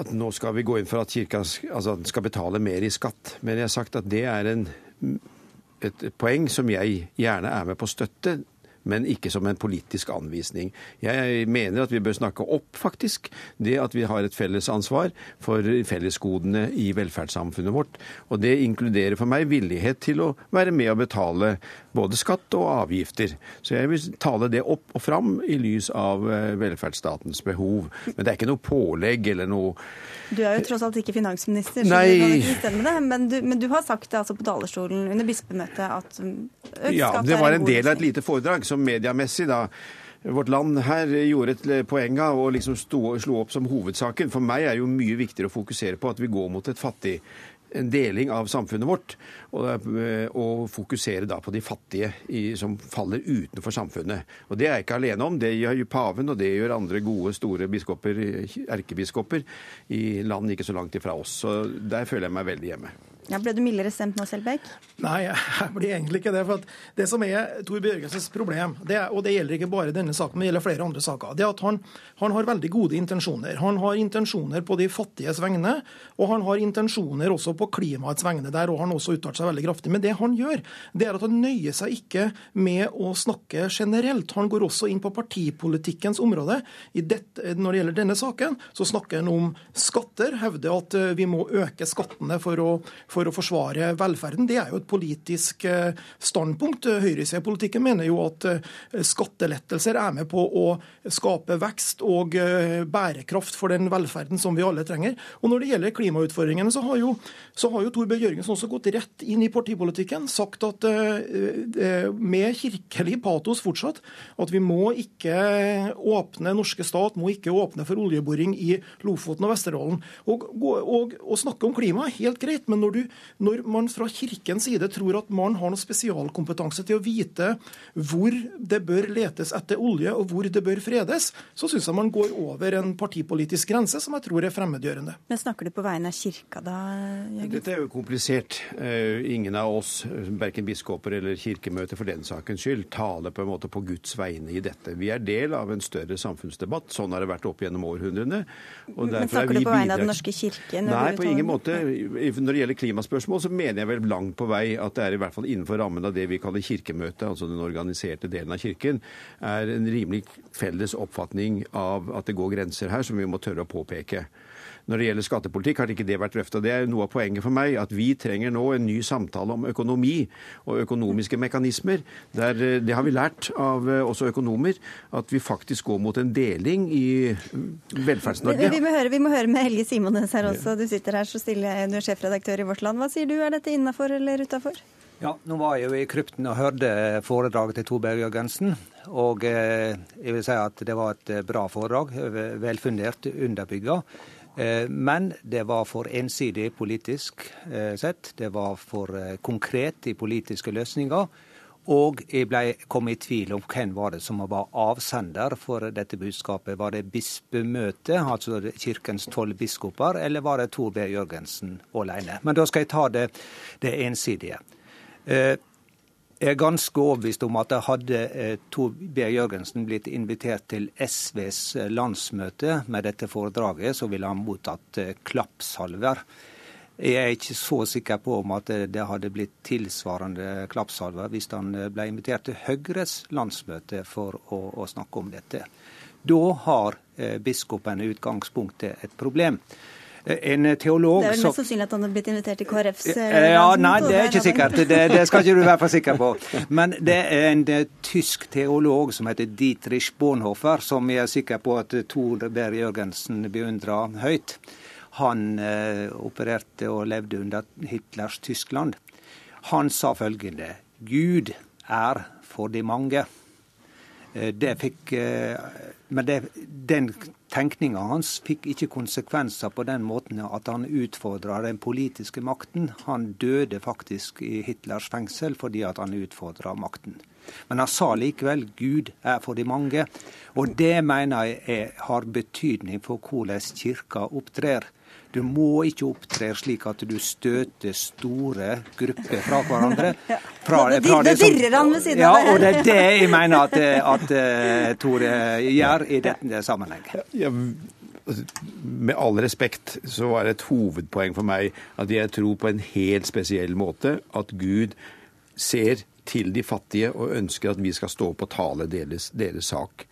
at nå skal vi gå inn for at kirka altså, skal betale mer i skatt. Men jeg har sagt at det er en, et poeng som jeg gjerne er med på å støtte men ikke som en politisk anvisning. Jeg mener at vi bør snakke opp, faktisk, det at vi har et felles ansvar for fellesgodene i velferdssamfunnet vårt. Og det inkluderer for meg villighet til å være med og betale både skatt og avgifter. Så jeg vil tale det opp og fram i lys av eh, velferdsstatens behov. Men det er ikke noe pålegg eller noe Du er jo tross alt ikke finansminister, så Nei. du kan ikke bestemme det. Men du, men du har sagt det altså på talerstolen under bispemøtet at økt skatt en Ja, det var en del av et lite foredrag som mediemessig da Vårt Land her gjorde et poeng av og liksom slo opp som hovedsaken. For meg er det jo mye viktigere å fokusere på at vi går mot et fattig en deling av samfunnet vårt, og, og fokusere da på de fattige i, som faller utenfor samfunnet. Og Det er jeg ikke alene om. Det gjør paven, og det gjør andre gode, store biskoper, erkebiskoper i land ikke så langt ifra oss. Så Der føler jeg meg veldig hjemme. Ja, ble du mildere stemt nå, Selbekk? Nei, jeg blir egentlig ikke det. for Det som er Tor Bjørgensens problem, det er, og det gjelder ikke bare denne saken, men det gjelder flere andre saker, det er at han, han, har veldig gode intensjoner. Han har intensjoner på de fattiges vegne, og han har intensjoner også på klimaets vegne. Der og han også uttalt seg veldig kraftig. Men det han gjør, det er at han nøyer seg ikke med å snakke generelt. Han går også inn på partipolitikkens område. Dette, når det gjelder denne saken, så snakker han om skatter, hevder at eh, vi må øke skattene for å, for å forsvare velferden. Det er jo et politisk eh, standpunkt. Høyresidepolitikken mener jo at eh, skattelettelser er med på å skape vekst og bærekraft for den velferden som vi alle trenger. Og Når det gjelder klimautfordringene, så har jo, så har jo Torbjørn. Jørgensen også gått rett inn i partipolitikken. Sagt at med kirkelig patos fortsatt at vi må ikke åpne norske stat, må ikke åpne for oljeboring i Lofoten og Vesterålen. Og, og, og snakke om klima er helt greit, men når du når man fra kirkens side tror at man har noe spesialkompetanse til å vite hvor det bør letes etter olje og hvor det bør fredes, så syns jeg man går over en partipolitisk grense som jeg tror er fremmedgjørende. Men snakker du på vegne av kirka da? Dette er jo komplisert. Eh, ingen av oss, verken biskoper eller kirkemøter for den sakens skyld, taler på en måte på Guds vegne i dette. Vi er del av en større samfunnsdebatt. Sånn har det vært opp gjennom århundrene. Men snakker du på vegne av Den norske kirke? Nei, på ingen måte. Når det gjelder klimaspørsmål, så mener jeg vel langt på vei at det er i hvert fall innenfor rammen av det vi kaller kirkemøtet, altså den organiserte delen av kirken, er en rimelig felles oppfatning av at det går grenser her som vi må tørre å påpeke. Når det gjelder skattepolitikk, har ikke det vært drøfta. Det er noe av poenget for meg, at vi trenger nå en ny samtale om økonomi og økonomiske mekanismer. Der, eh, det har vi lært av eh, også økonomer, at vi faktisk går mot en deling i Velferds-Norge. Vi, vi, vi, må høre med Helge Simones her også. Du sitter her så stille, du er sjefredaktør i Vårt Land. Hva sier du, er dette innafor eller utafor? Ja, nå var jeg jo i krypten og hørte foredraget til Tor Berg Jørgensen. Og eh, jeg vil si at det var et bra foredrag. Velfundert, underbygga. Eh, men det var for ensidig politisk eh, sett. Det var for eh, konkret i politiske løsninger. Og jeg ble, kom i tvil om hvem var det som var avsender for dette budskapet. Var det bispemøtet, altså kirkens tolv biskoper, eller var det Tor B. Jørgensen alene? Men da skal jeg ta det, det ensidige. Jeg er ganske overbevist om at hadde eh, Tor B. Jørgensen blitt invitert til SVs eh, landsmøte med dette foredraget, så ville han mottatt eh, klappsalver. Jeg er ikke så sikker på om at det hadde blitt tilsvarende klappsalver hvis han ble invitert til Høyres landsmøte for å, å snakke om dette. Da har biskopen i utgangspunktet et problem. En teolog Det er vel mest sannsynlig at han har blitt invitert til KrFs Ja, nei, det er ikke sikkert. Det, det, skal ikke du være for sikker på. Men det er en tysk teolog som heter Dietrich Bonhoeffer, som jeg er sikker på at Tor Berg Jørgensen beundrer høyt. Han eh, opererte og levde under Hitlers Tyskland. Han sa følgende Gud er for de mange. Eh, det fikk, eh, men det, den tenkninga hans fikk ikke konsekvenser på den måten at han utfordra den politiske makten. Han døde faktisk i Hitlers fengsel fordi at han utfordra makten. Men han sa likevel 'Gud er for de mange'. Og det mener jeg er, har betydning for hvordan kirka opptrer. Du må ikke opptre slik at du støter store grupper fra hverandre. Fra, fra det dirrer han ved siden av deg. Ja, og det er det jeg mener at, at uh, Tore gjør i dette sammenhenget. Ja, med all respekt så var det et hovedpoeng for meg at jeg tror på en helt spesiell måte at Gud ser til de fattige og ønsker at vi skal stå opp og tale deres, deres sak.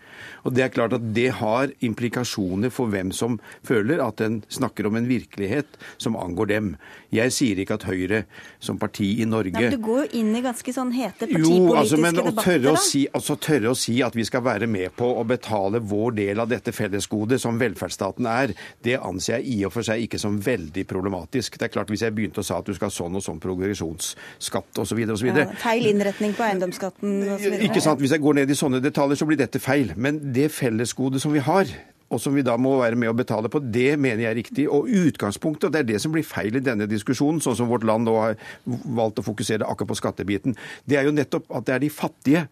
Og Det er klart at det har implikasjoner for hvem som føler at en snakker om en virkelighet som angår dem. Jeg sier ikke at Høyre som parti i Norge Nei, men Du går jo inn i ganske sånn hete partipolitiske jo, altså, men debatter. Å tørre å, si, altså, tørre å si at vi skal være med på å betale vår del av dette fellesgodet som velferdsstaten er, det anser jeg i og for seg ikke som veldig problematisk. Det er klart Hvis jeg begynte å sa at du skal ha sånn og sånn progresjonsskatt osv. Så ja, feil innretning på eiendomsskatten osv. Ikke sant. Hvis jeg går ned i sånne detaljer, så blir dette feil. Men det fellesgodet som vi har, og som vi da må være med å betale på, det mener jeg er riktig. Og utgangspunktet, og det er det som blir feil i denne diskusjonen, sånn som vårt land nå har valgt å fokusere akkurat på skattebiten, det er jo nettopp at det er de fattige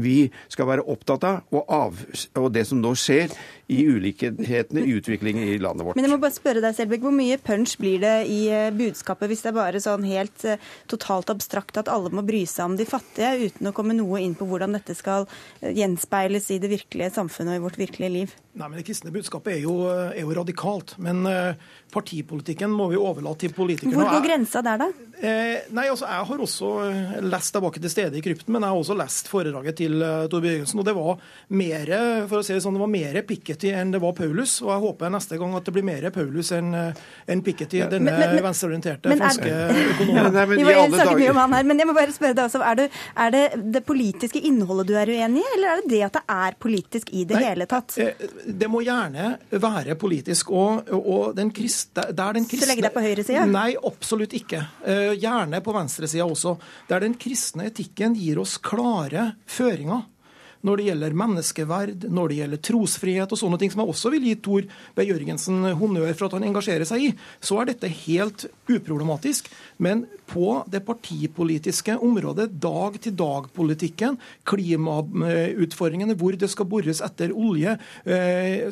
vi skal være opptatt av, og, av, og det som nå skjer i ulikhetene i utviklingen i landet vårt. Men jeg må bare spørre deg, Selbekk, Hvor mye punch blir det i eh, budskapet hvis det er bare sånn helt eh, totalt abstrakt at alle må bry seg om de fattige, uten å komme noe inn på hvordan dette skal eh, gjenspeiles i det virkelige samfunnet og i vårt virkelige liv? Nei, men Det kristne budskapet er jo, er jo radikalt. Men partipolitikken må vi overlate til politikerne. Hvor går grensa der, da? Eh, nei, altså Jeg har også lest tilbake til stede i krypten, men jeg har også lest foredraget til Torbjørgensen, Og det var mer for å si det sånn, det var mer Piketty enn det var Paulus. Og jeg håper neste gang at det blir mer Paulus enn en Piketty, denne venstreorienterte franske økonomen. Vi må snakke mye om han her, men jeg må bare spørre deg også, er, det, er, det det politiske innholdet du er uenig i, eller er det det at det er politisk i det nei, hele tatt? Det må gjerne være politisk. og, og den kristne, der den kristne, Så legger deg på høyresida? Nei, absolutt ikke. Gjerne på venstresida også. Der den kristne etikken gir oss klare føringer når det gjelder menneskeverd, når det gjelder trosfrihet og sånne ting, som jeg også vil gi Tor B. Jørgensen honnør for at han engasjerer seg i, så er dette helt uproblematisk. Men på det partipolitiske området, dag-til-dag-politikken, klimautfordringene, hvor det skal bores etter olje,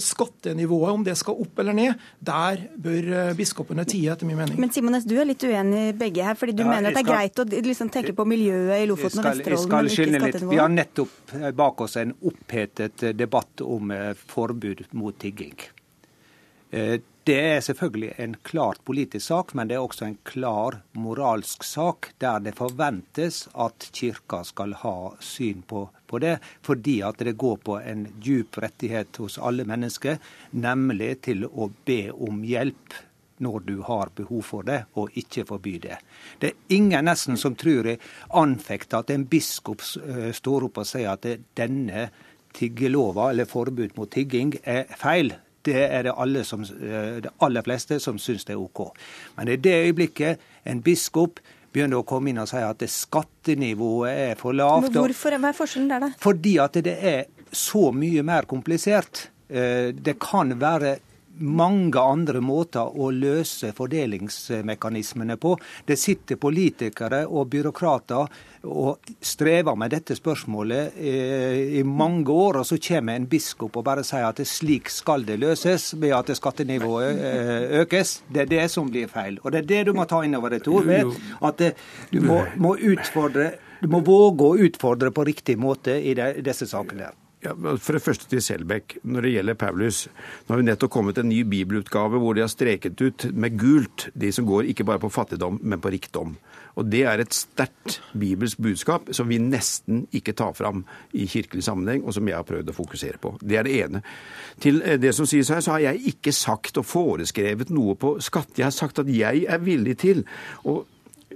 skattenivået, om det skal opp eller ned, der bør biskopene tie, etter min mening. Men Simones, du er litt uenig i begge her, fordi du ja, mener at det er greit å liksom tenke på miljøet i Lofoten og Vesterålen, men ikke skattenivået? Vi har nettopp bak oss en opphetet debatt om forbud mot tigging. Det er selvfølgelig en klart politisk sak, men det er også en klar moralsk sak, der det forventes at kirka skal ha syn på, på det, fordi at det går på en djup rettighet hos alle mennesker, nemlig til å be om hjelp når du har behov for det, og ikke forby det. Det er ingen nesten som tror jeg anfekter at en biskop står opp og sier at denne tiggelova, eller forbud mot tigging, er feil. Det er det, alle som, det aller fleste som syns det er OK. Men i det øyeblikket en biskop begynner å komme inn og si at skattenivået er for lavt Men hvorfor, Hva er forskjellen der, da? Fordi at det er så mye mer komplisert. Det kan være mange andre måter å løse fordelingsmekanismene på. Det sitter politikere og byråkrater og strever med dette spørsmålet i mange år, og så kommer en biskop og bare sier at slik skal det løses ved at skattenivået økes. Det er det som blir feil. Og det er det du må ta inn over deg, Tor. At du må, må, utfordre, du må våge å utfordre på riktig måte i, disse sakene. her. Ja, for det første til Selbekk. Når det gjelder Paulus, nå har vi nettopp kommet en ny bibelutgave hvor de har streket ut med gult de som går ikke bare på fattigdom, men på rikdom. Og Det er et sterkt bibelsk budskap som vi nesten ikke tar fram i kirkelig sammenheng, og som jeg har prøvd å fokusere på. Det er det ene. Til eh, det som sies her, så har jeg ikke sagt og foreskrevet noe på skatt. Jeg har sagt at jeg er villig til å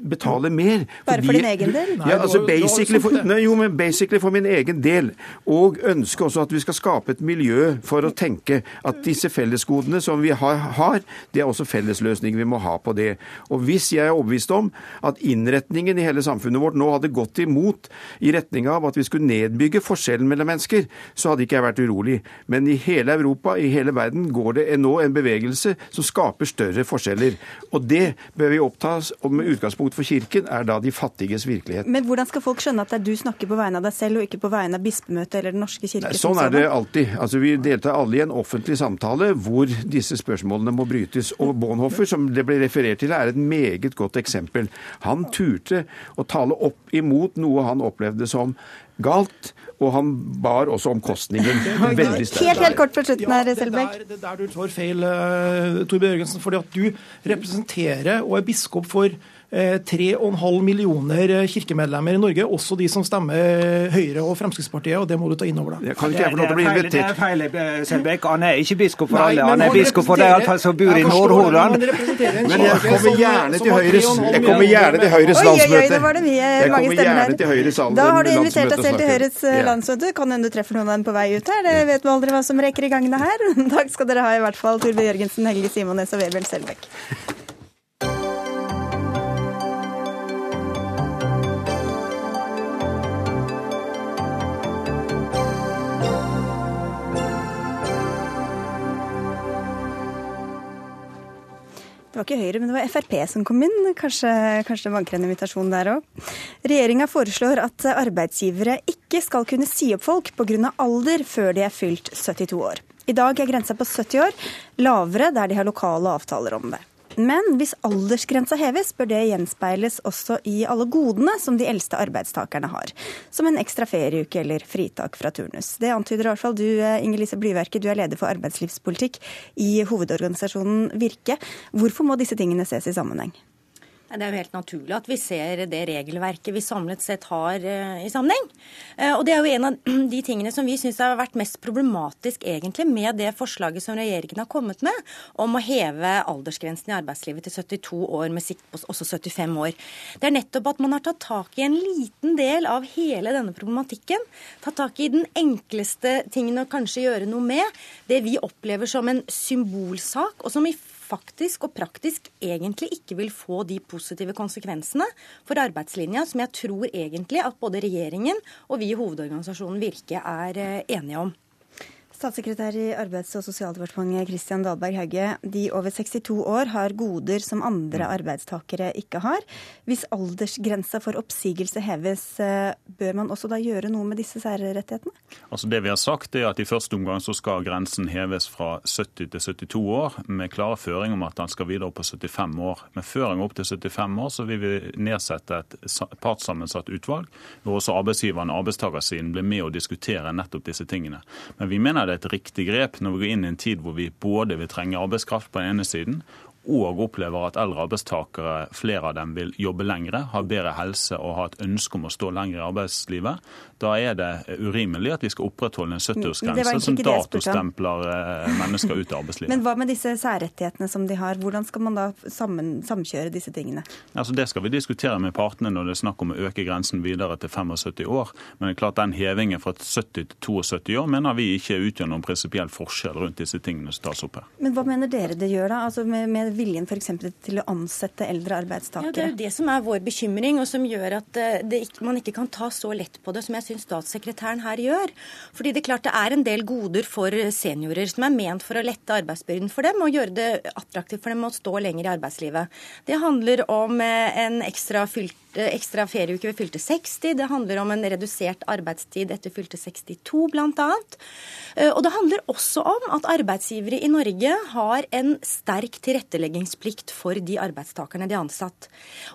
betale mer. Bare for din egen del? Ja, altså basically for, nei, jo, men basically for min egen del. Og ønske også at vi skal skape et miljø for å tenke at disse fellesgodene som vi har, har det er også fellesløsninger vi må ha på det. Og hvis jeg er overbevist om at innretningen i hele samfunnet vårt nå hadde gått imot i retning av at vi skulle nedbygge forskjellen mellom mennesker, så hadde ikke jeg vært urolig. Men i hele Europa, i hele verden, går det nå en bevegelse som skaper større forskjeller. Og det bør vi oppta med utgangspunkt utgangspunkt for Kirken er da de fattiges virkelighet. Men hvordan skal folk skjønne at det er du snakker på vegne av deg selv, og ikke på vegne av bispemøtet eller Den norske kirke? Nei, sånn er det alltid. Altså, Vi deltar alle i en offentlig samtale hvor disse spørsmålene må brytes. Og Bonhoffer, som det ble referert til, er et meget godt eksempel. Han turte å tale opp imot noe han opplevde som galt, og han bar også omkostningen veldig sterkt. Helt, helt kort for slutten her, Selbekk. Det, det, er der du tar feil, uh, Torbjørn Jørgensen. fordi at du representerer og er biskop for 3,5 eh, millioner eh, kirkemedlemmer i Norge, også de som stemmer Høyre og Fremskrittspartiet, og det må du ta inn over deg. Kan ikke jeg få lov til å bli invitert? Det er feil, eh, Selbekk. Han er ikke biskop for alle, han er biskop for de som bor i Nordhordland. Men jeg kommer gjerne til Høyres Jeg kommer gjerne til Høyres landsmøte. Oi, oi, oi, var det mye, mange stemmer her. Da har du invitert deg selv til Høyres landsmøte. Kan hende du treffer noen av dem på vei ut her. Det vet vi aldri hva som rekker i gangene her. Takk skal dere ha i hvert fall, Torbjørn Jørgensen, Helge Simones og Vebjørn Selbekk. Det var ikke Høyre, men det var Frp som kom inn. Kanskje, kanskje det vanker en invitasjon der òg. Regjeringa foreslår at arbeidsgivere ikke skal kunne si opp folk pga. alder før de er fylt 72 år. I dag er grensa på 70 år, lavere der de har lokale avtaler om det. Men hvis aldersgrensa heves, bør det gjenspeiles også i alle godene som de eldste arbeidstakerne har. Som en ekstra ferieuke eller fritak fra turnus. Det antyder i hvert fall du, Inger Lise Blyverket, du er leder for arbeidslivspolitikk i hovedorganisasjonen Virke. Hvorfor må disse tingene ses i sammenheng? Det er jo helt naturlig at vi ser det regelverket vi samlet sett har eh, i sammenheng. Eh, og det er jo en av de tingene som vi syns har vært mest problematisk egentlig med det forslaget som regjeringen har kommet med om å heve aldersgrensen i arbeidslivet til 72 år, med sikt på også 75 år. Det er nettopp at man har tatt tak i en liten del av hele denne problematikken. Tatt tak i den enkleste tingen å kanskje gjøre noe med. Det vi opplever som en symbolsak, og som i faktisk og praktisk egentlig ikke vil få de positive konsekvensene for arbeidslinja som jeg tror egentlig at både regjeringen og vi i hovedorganisasjonen Virke er eh, enige om. Statssekretær i Arbeids- og sosialdepartementet Kristian Dahlberg Hauge. De over 62 år har goder som andre mm. arbeidstakere ikke har. Hvis aldersgrensa for oppsigelse heves, eh, bør man også da gjøre noe med disse særrettighetene? Altså det vi har sagt er at I første omgang så skal grensen heves fra 70 til 72 år, med klare føringer om at den skal videre opp på 75 år. Med føring opp til 75 år så vil vi nedsette et partssammensatt utvalg, hvor også arbeidsgiveren og arbeidstakersiden blir med å diskutere nettopp disse tingene. Men vi mener det det et riktig grep når vi går inn i en tid hvor vi både vil trenge arbeidskraft på den ene siden, og opplever at eldre arbeidstakere, flere av dem, vil jobbe lengre, ha bedre helse og ha et ønske om å stå lenger i arbeidslivet, da er det urimelig at vi skal opprettholde en 70-årsgrense som datostempler eh, mennesker ut av arbeidslivet. Men hva med disse særrettighetene som de har? Hvordan skal man da sammen, samkjøre disse tingene? Altså Det skal vi diskutere med partene når det er snakk om å øke grensen videre til 75 år. Men det er klart den hevingen fra 70 til 72 år mener vi ikke utgjør noen prinsipiell forskjell rundt disse tingene som tas opp her. Men hva mener dere det gjør da? Altså med, med viljen f.eks. til å ansette eldre arbeidstakere? Ja, Det er jo det som er vår bekymring, og som gjør at det, man ikke kan ta så lett på det som jeg syns statssekretæren her gjør. Fordi det er klart det er en del goder for seniorer som er ment for å lette arbeidsbyrden for dem og gjøre det attraktivt for dem å stå lenger i arbeidslivet. Det handler om eh, en ekstra fylt fylte, ekstra ferieuke ved fylte 60. Det handler om en redusert arbeidstid etter fylte 62, bl.a. Eh, og det handler også om at arbeidsgivere i Norge har en sterk tilretteleggingsplikt for de arbeidstakerne de har ansatt.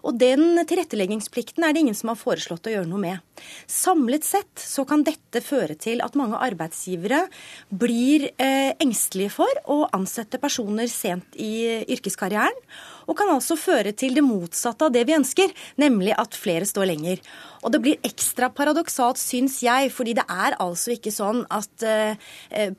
Og den tilretteleggingsplikten er det ingen som har foreslått å gjøre noe med. Samlet sett så kan dette føre til at mange arbeidsgivere blir eh, engstelige for å ansette personer sent i yrkeskarrieren og kan altså føre til det motsatte av det vi ønsker, nemlig at flere står lenger. Og det blir ekstra paradoksalt, syns jeg, fordi det er altså ikke sånn at eh,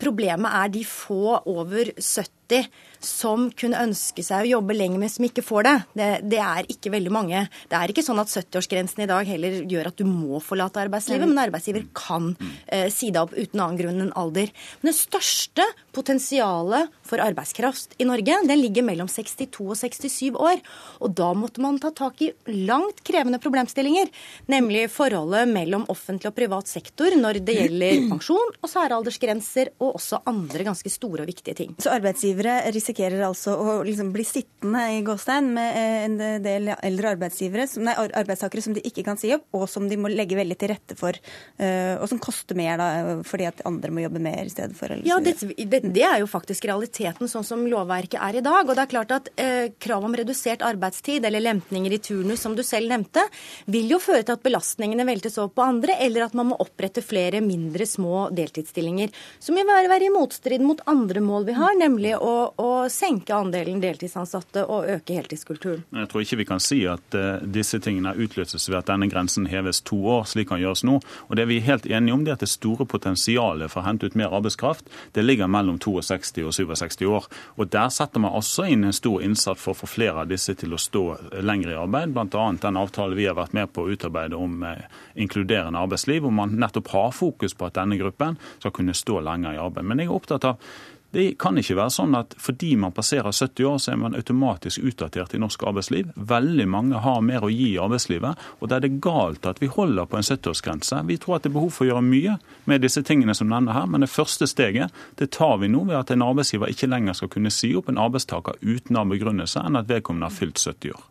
problemet er de få over 70 som kunne ønske seg å jobbe lenger, men som ikke får det. det. Det, er ikke veldig mange. Det er ikke sånn at 70-årsgrensen i dag heller gjør at du må forlate arbeidslivet, men arbeidsgiver kan eh, si deg opp uten annen grunn enn alder. Men det største potensialet for arbeidskraft i Norge, den ligger mellom 62 og 67 år. Og da måtte man ta tak i langt krevende problemstillinger, nemlig forholdet mellom offentlig og privat sektor når det gjelder pensjon og særaldersgrenser, og også andre ganske store og viktige ting. Så arbeidsgivere risikerer altså å liksom bli sittende i gåstein med en del eldre som, nei, arbeidstakere som de ikke kan si opp, og som de må legge veldig til rette for, eh, og som koster mer da, fordi at andre må jobbe mer i stedet for. Ja, det, det, det er jo faktisk realiteten sånn som lovverket er i dag. Og det er klart at eh, krav om redusert arbeidstid eller lempninger i turnus, som du selv nevnte, vil jo føre til at belastningene veltes over på andre, eller at man må opprette flere mindre små deltidsstillinger. Som vil være, være i motstrid mot andre mål vi har, nemlig å, å, senke andelen deltidsansatte og øke heltidskulturen. Jeg tror ikke vi kan si at uh, disse tingene utløses ved at denne grensen heves to år, slik kan gjøres nå. Og det vi er helt enige om, det er at det store potensialet for å hente ut mer arbeidskraft, det ligger mellom 62 og 67 år. Og Der setter man også inn en stor innsats for å få flere av disse til å stå lenger i arbeid, bl.a. den avtalen vi har vært med på å utarbeide om eh, inkluderende arbeidsliv, hvor man nettopp har fokus på at denne gruppen skal kunne stå lenger i arbeid. Men jeg er opptatt av det kan ikke være sånn at fordi man passerer 70 år, så er man automatisk utdatert i norsk arbeidsliv. Veldig mange har mer å gi i arbeidslivet, og da er det galt at vi holder på en 70-årsgrense. Vi tror at det er behov for å gjøre mye med disse tingene som nevner her, men det første steget det tar vi nå ved at en arbeidsgiver ikke lenger skal kunne si opp en arbeidstaker uten annen begrunnelse enn at vedkommende har fylt 70 år.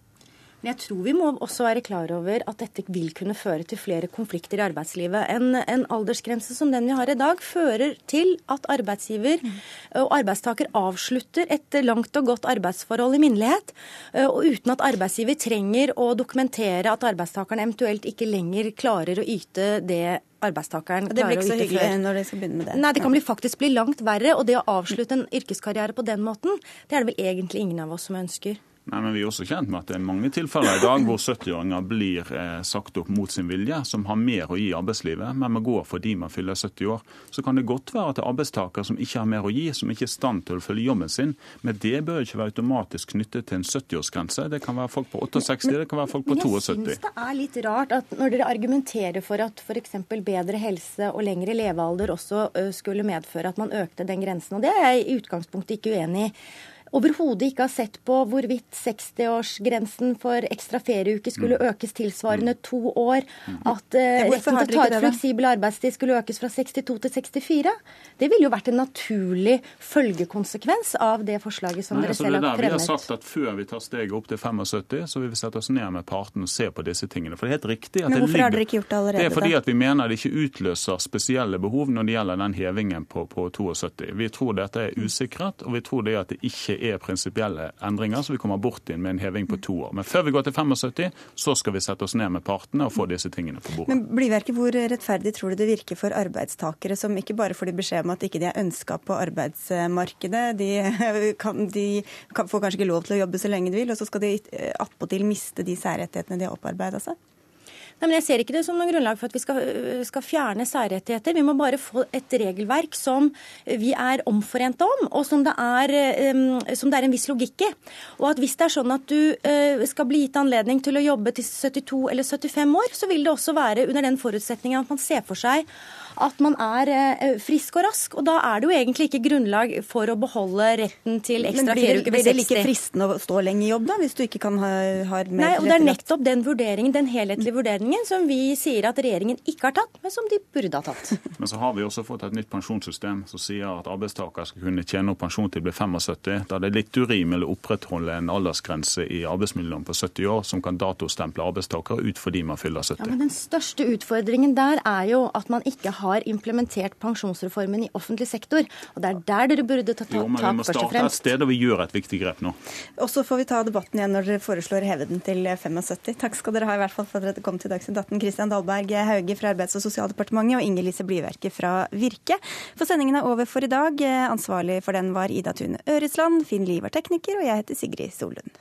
Men jeg tror vi må også være klar over at dette vil kunne føre til flere konflikter i arbeidslivet. En, en aldersgrense som den vi har i dag, fører til at arbeidsgiver og arbeidstaker avslutter et langt og godt arbeidsforhold i minnelighet, og uten at arbeidsgiver trenger å dokumentere at arbeidstakeren eventuelt ikke lenger klarer å yte det arbeidstakeren Det blir ikke så hyggelig før. når de skal begynne med det. Nei, det kan bli, faktisk bli langt verre. Og det å avslutte en yrkeskarriere på den måten, det er det vel egentlig ingen av oss som ønsker. Nei, men Vi er også kjent med at det er mange tilfeller i dag hvor 70-åringer blir eh, sagt opp mot sin vilje, som har mer å gi arbeidslivet, men man går fordi man fyller 70 år. Så kan det godt være at det er arbeidstakere som ikke har mer å gi, som ikke er i stand til å følge jobben sin. Men det bør ikke være automatisk knyttet til en 70-årsgrense. Det kan være folk på 68, det kan være folk på 72. Jeg syns det er litt rart at når dere argumenterer for at f.eks. bedre helse og lengre levealder også skulle medføre at man økte den grensen, og det er jeg i utgangspunktet ikke uenig i overhodet ikke har sett på hvorvidt 60-årsgrensen for ekstra ferieuke skulle mm. økes tilsvarende mm. to år. Mm. At uh, retten til å ta ut fleksibel arbeidstid skulle økes fra 62 til 64. Det ville jo vært en naturlig følgekonsekvens av det forslaget som Nei, dere altså, selv har fremmet. Vi har sagt at før vi tar steget opp til 75, så vil vi sette oss ned med partene og se på disse tingene. For det er helt riktig at Men hvorfor ligger... har dere ikke gjort det allerede? Det er fordi at vi mener det ikke utløser spesielle behov når det gjelder den hevingen på, på 72. Vi tror dette er usikret, og vi tror det at det ikke er prinsipielle endringer, så vi kommer bort inn med en heving på to år. Men før vi går til 75, så skal vi sette oss ned med partene og få disse tingene på bordet. Men Blyverket, hvor rettferdig tror du det virker for arbeidstakere som ikke bare får de beskjed om at ikke de er ønska på arbeidsmarkedet, de, kan, de får kanskje ikke lov til å jobbe så lenge de vil, og så skal de attpåtil miste de særrettighetene de har opparbeida seg? Nei, men Jeg ser ikke det som noe grunnlag for at vi skal, skal, fjerne særrettigheter. Vi må bare få et regelverk som vi er omforente om, og som det, er, som det er en viss logikk i. Og at Hvis det er sånn at du skal bli gitt anledning til å jobbe til 72 eller 75 år, så vil det også være under den forutsetningen at man ser for seg at man er eh, frisk og rask. Og da er det jo egentlig ikke grunnlag for å beholde retten til ekstra ferieuke ved 60. Blir det like fristende å stå lenge i jobb da, hvis du ikke kan ha, ha mer Nei, og det er nettopp den vurderingen, den helhetlige vurderingen som vi sier at regjeringen ikke har tatt, men som de burde ha tatt. Men så har vi også fått et nytt pensjonssystem som sier at arbeidstaker skal kunne tjene opp pensjon til de blir 75. Da det er litt urimelig å opprettholde en aldersgrense i arbeidsmiljøloven på 70 år som kan datostemple arbeidstakere ut fordi man fyller 70. Ja, men Den største utfordringen der er jo at man ikke har implementert pensjonsreformen i offentlig sektor. Og Det er der dere burde ta tak, jo, men vi må starte et sted, og vi gjør et viktig grep nå. Og så får vi ta debatten igjen når dere foreslår å heve den til 75. Takk skal dere ha i hvert fall for at dere kom til Dagsnytt 18. Kristian Dahlberg Hauge fra Arbeids- og sosialdepartementet og Inger Lise Blyverket fra Virke. For sendingen er over for i dag. Ansvarlig for den var Ida Tune Øresland, Finn Liv var tekniker, og jeg heter Sigrid Solund.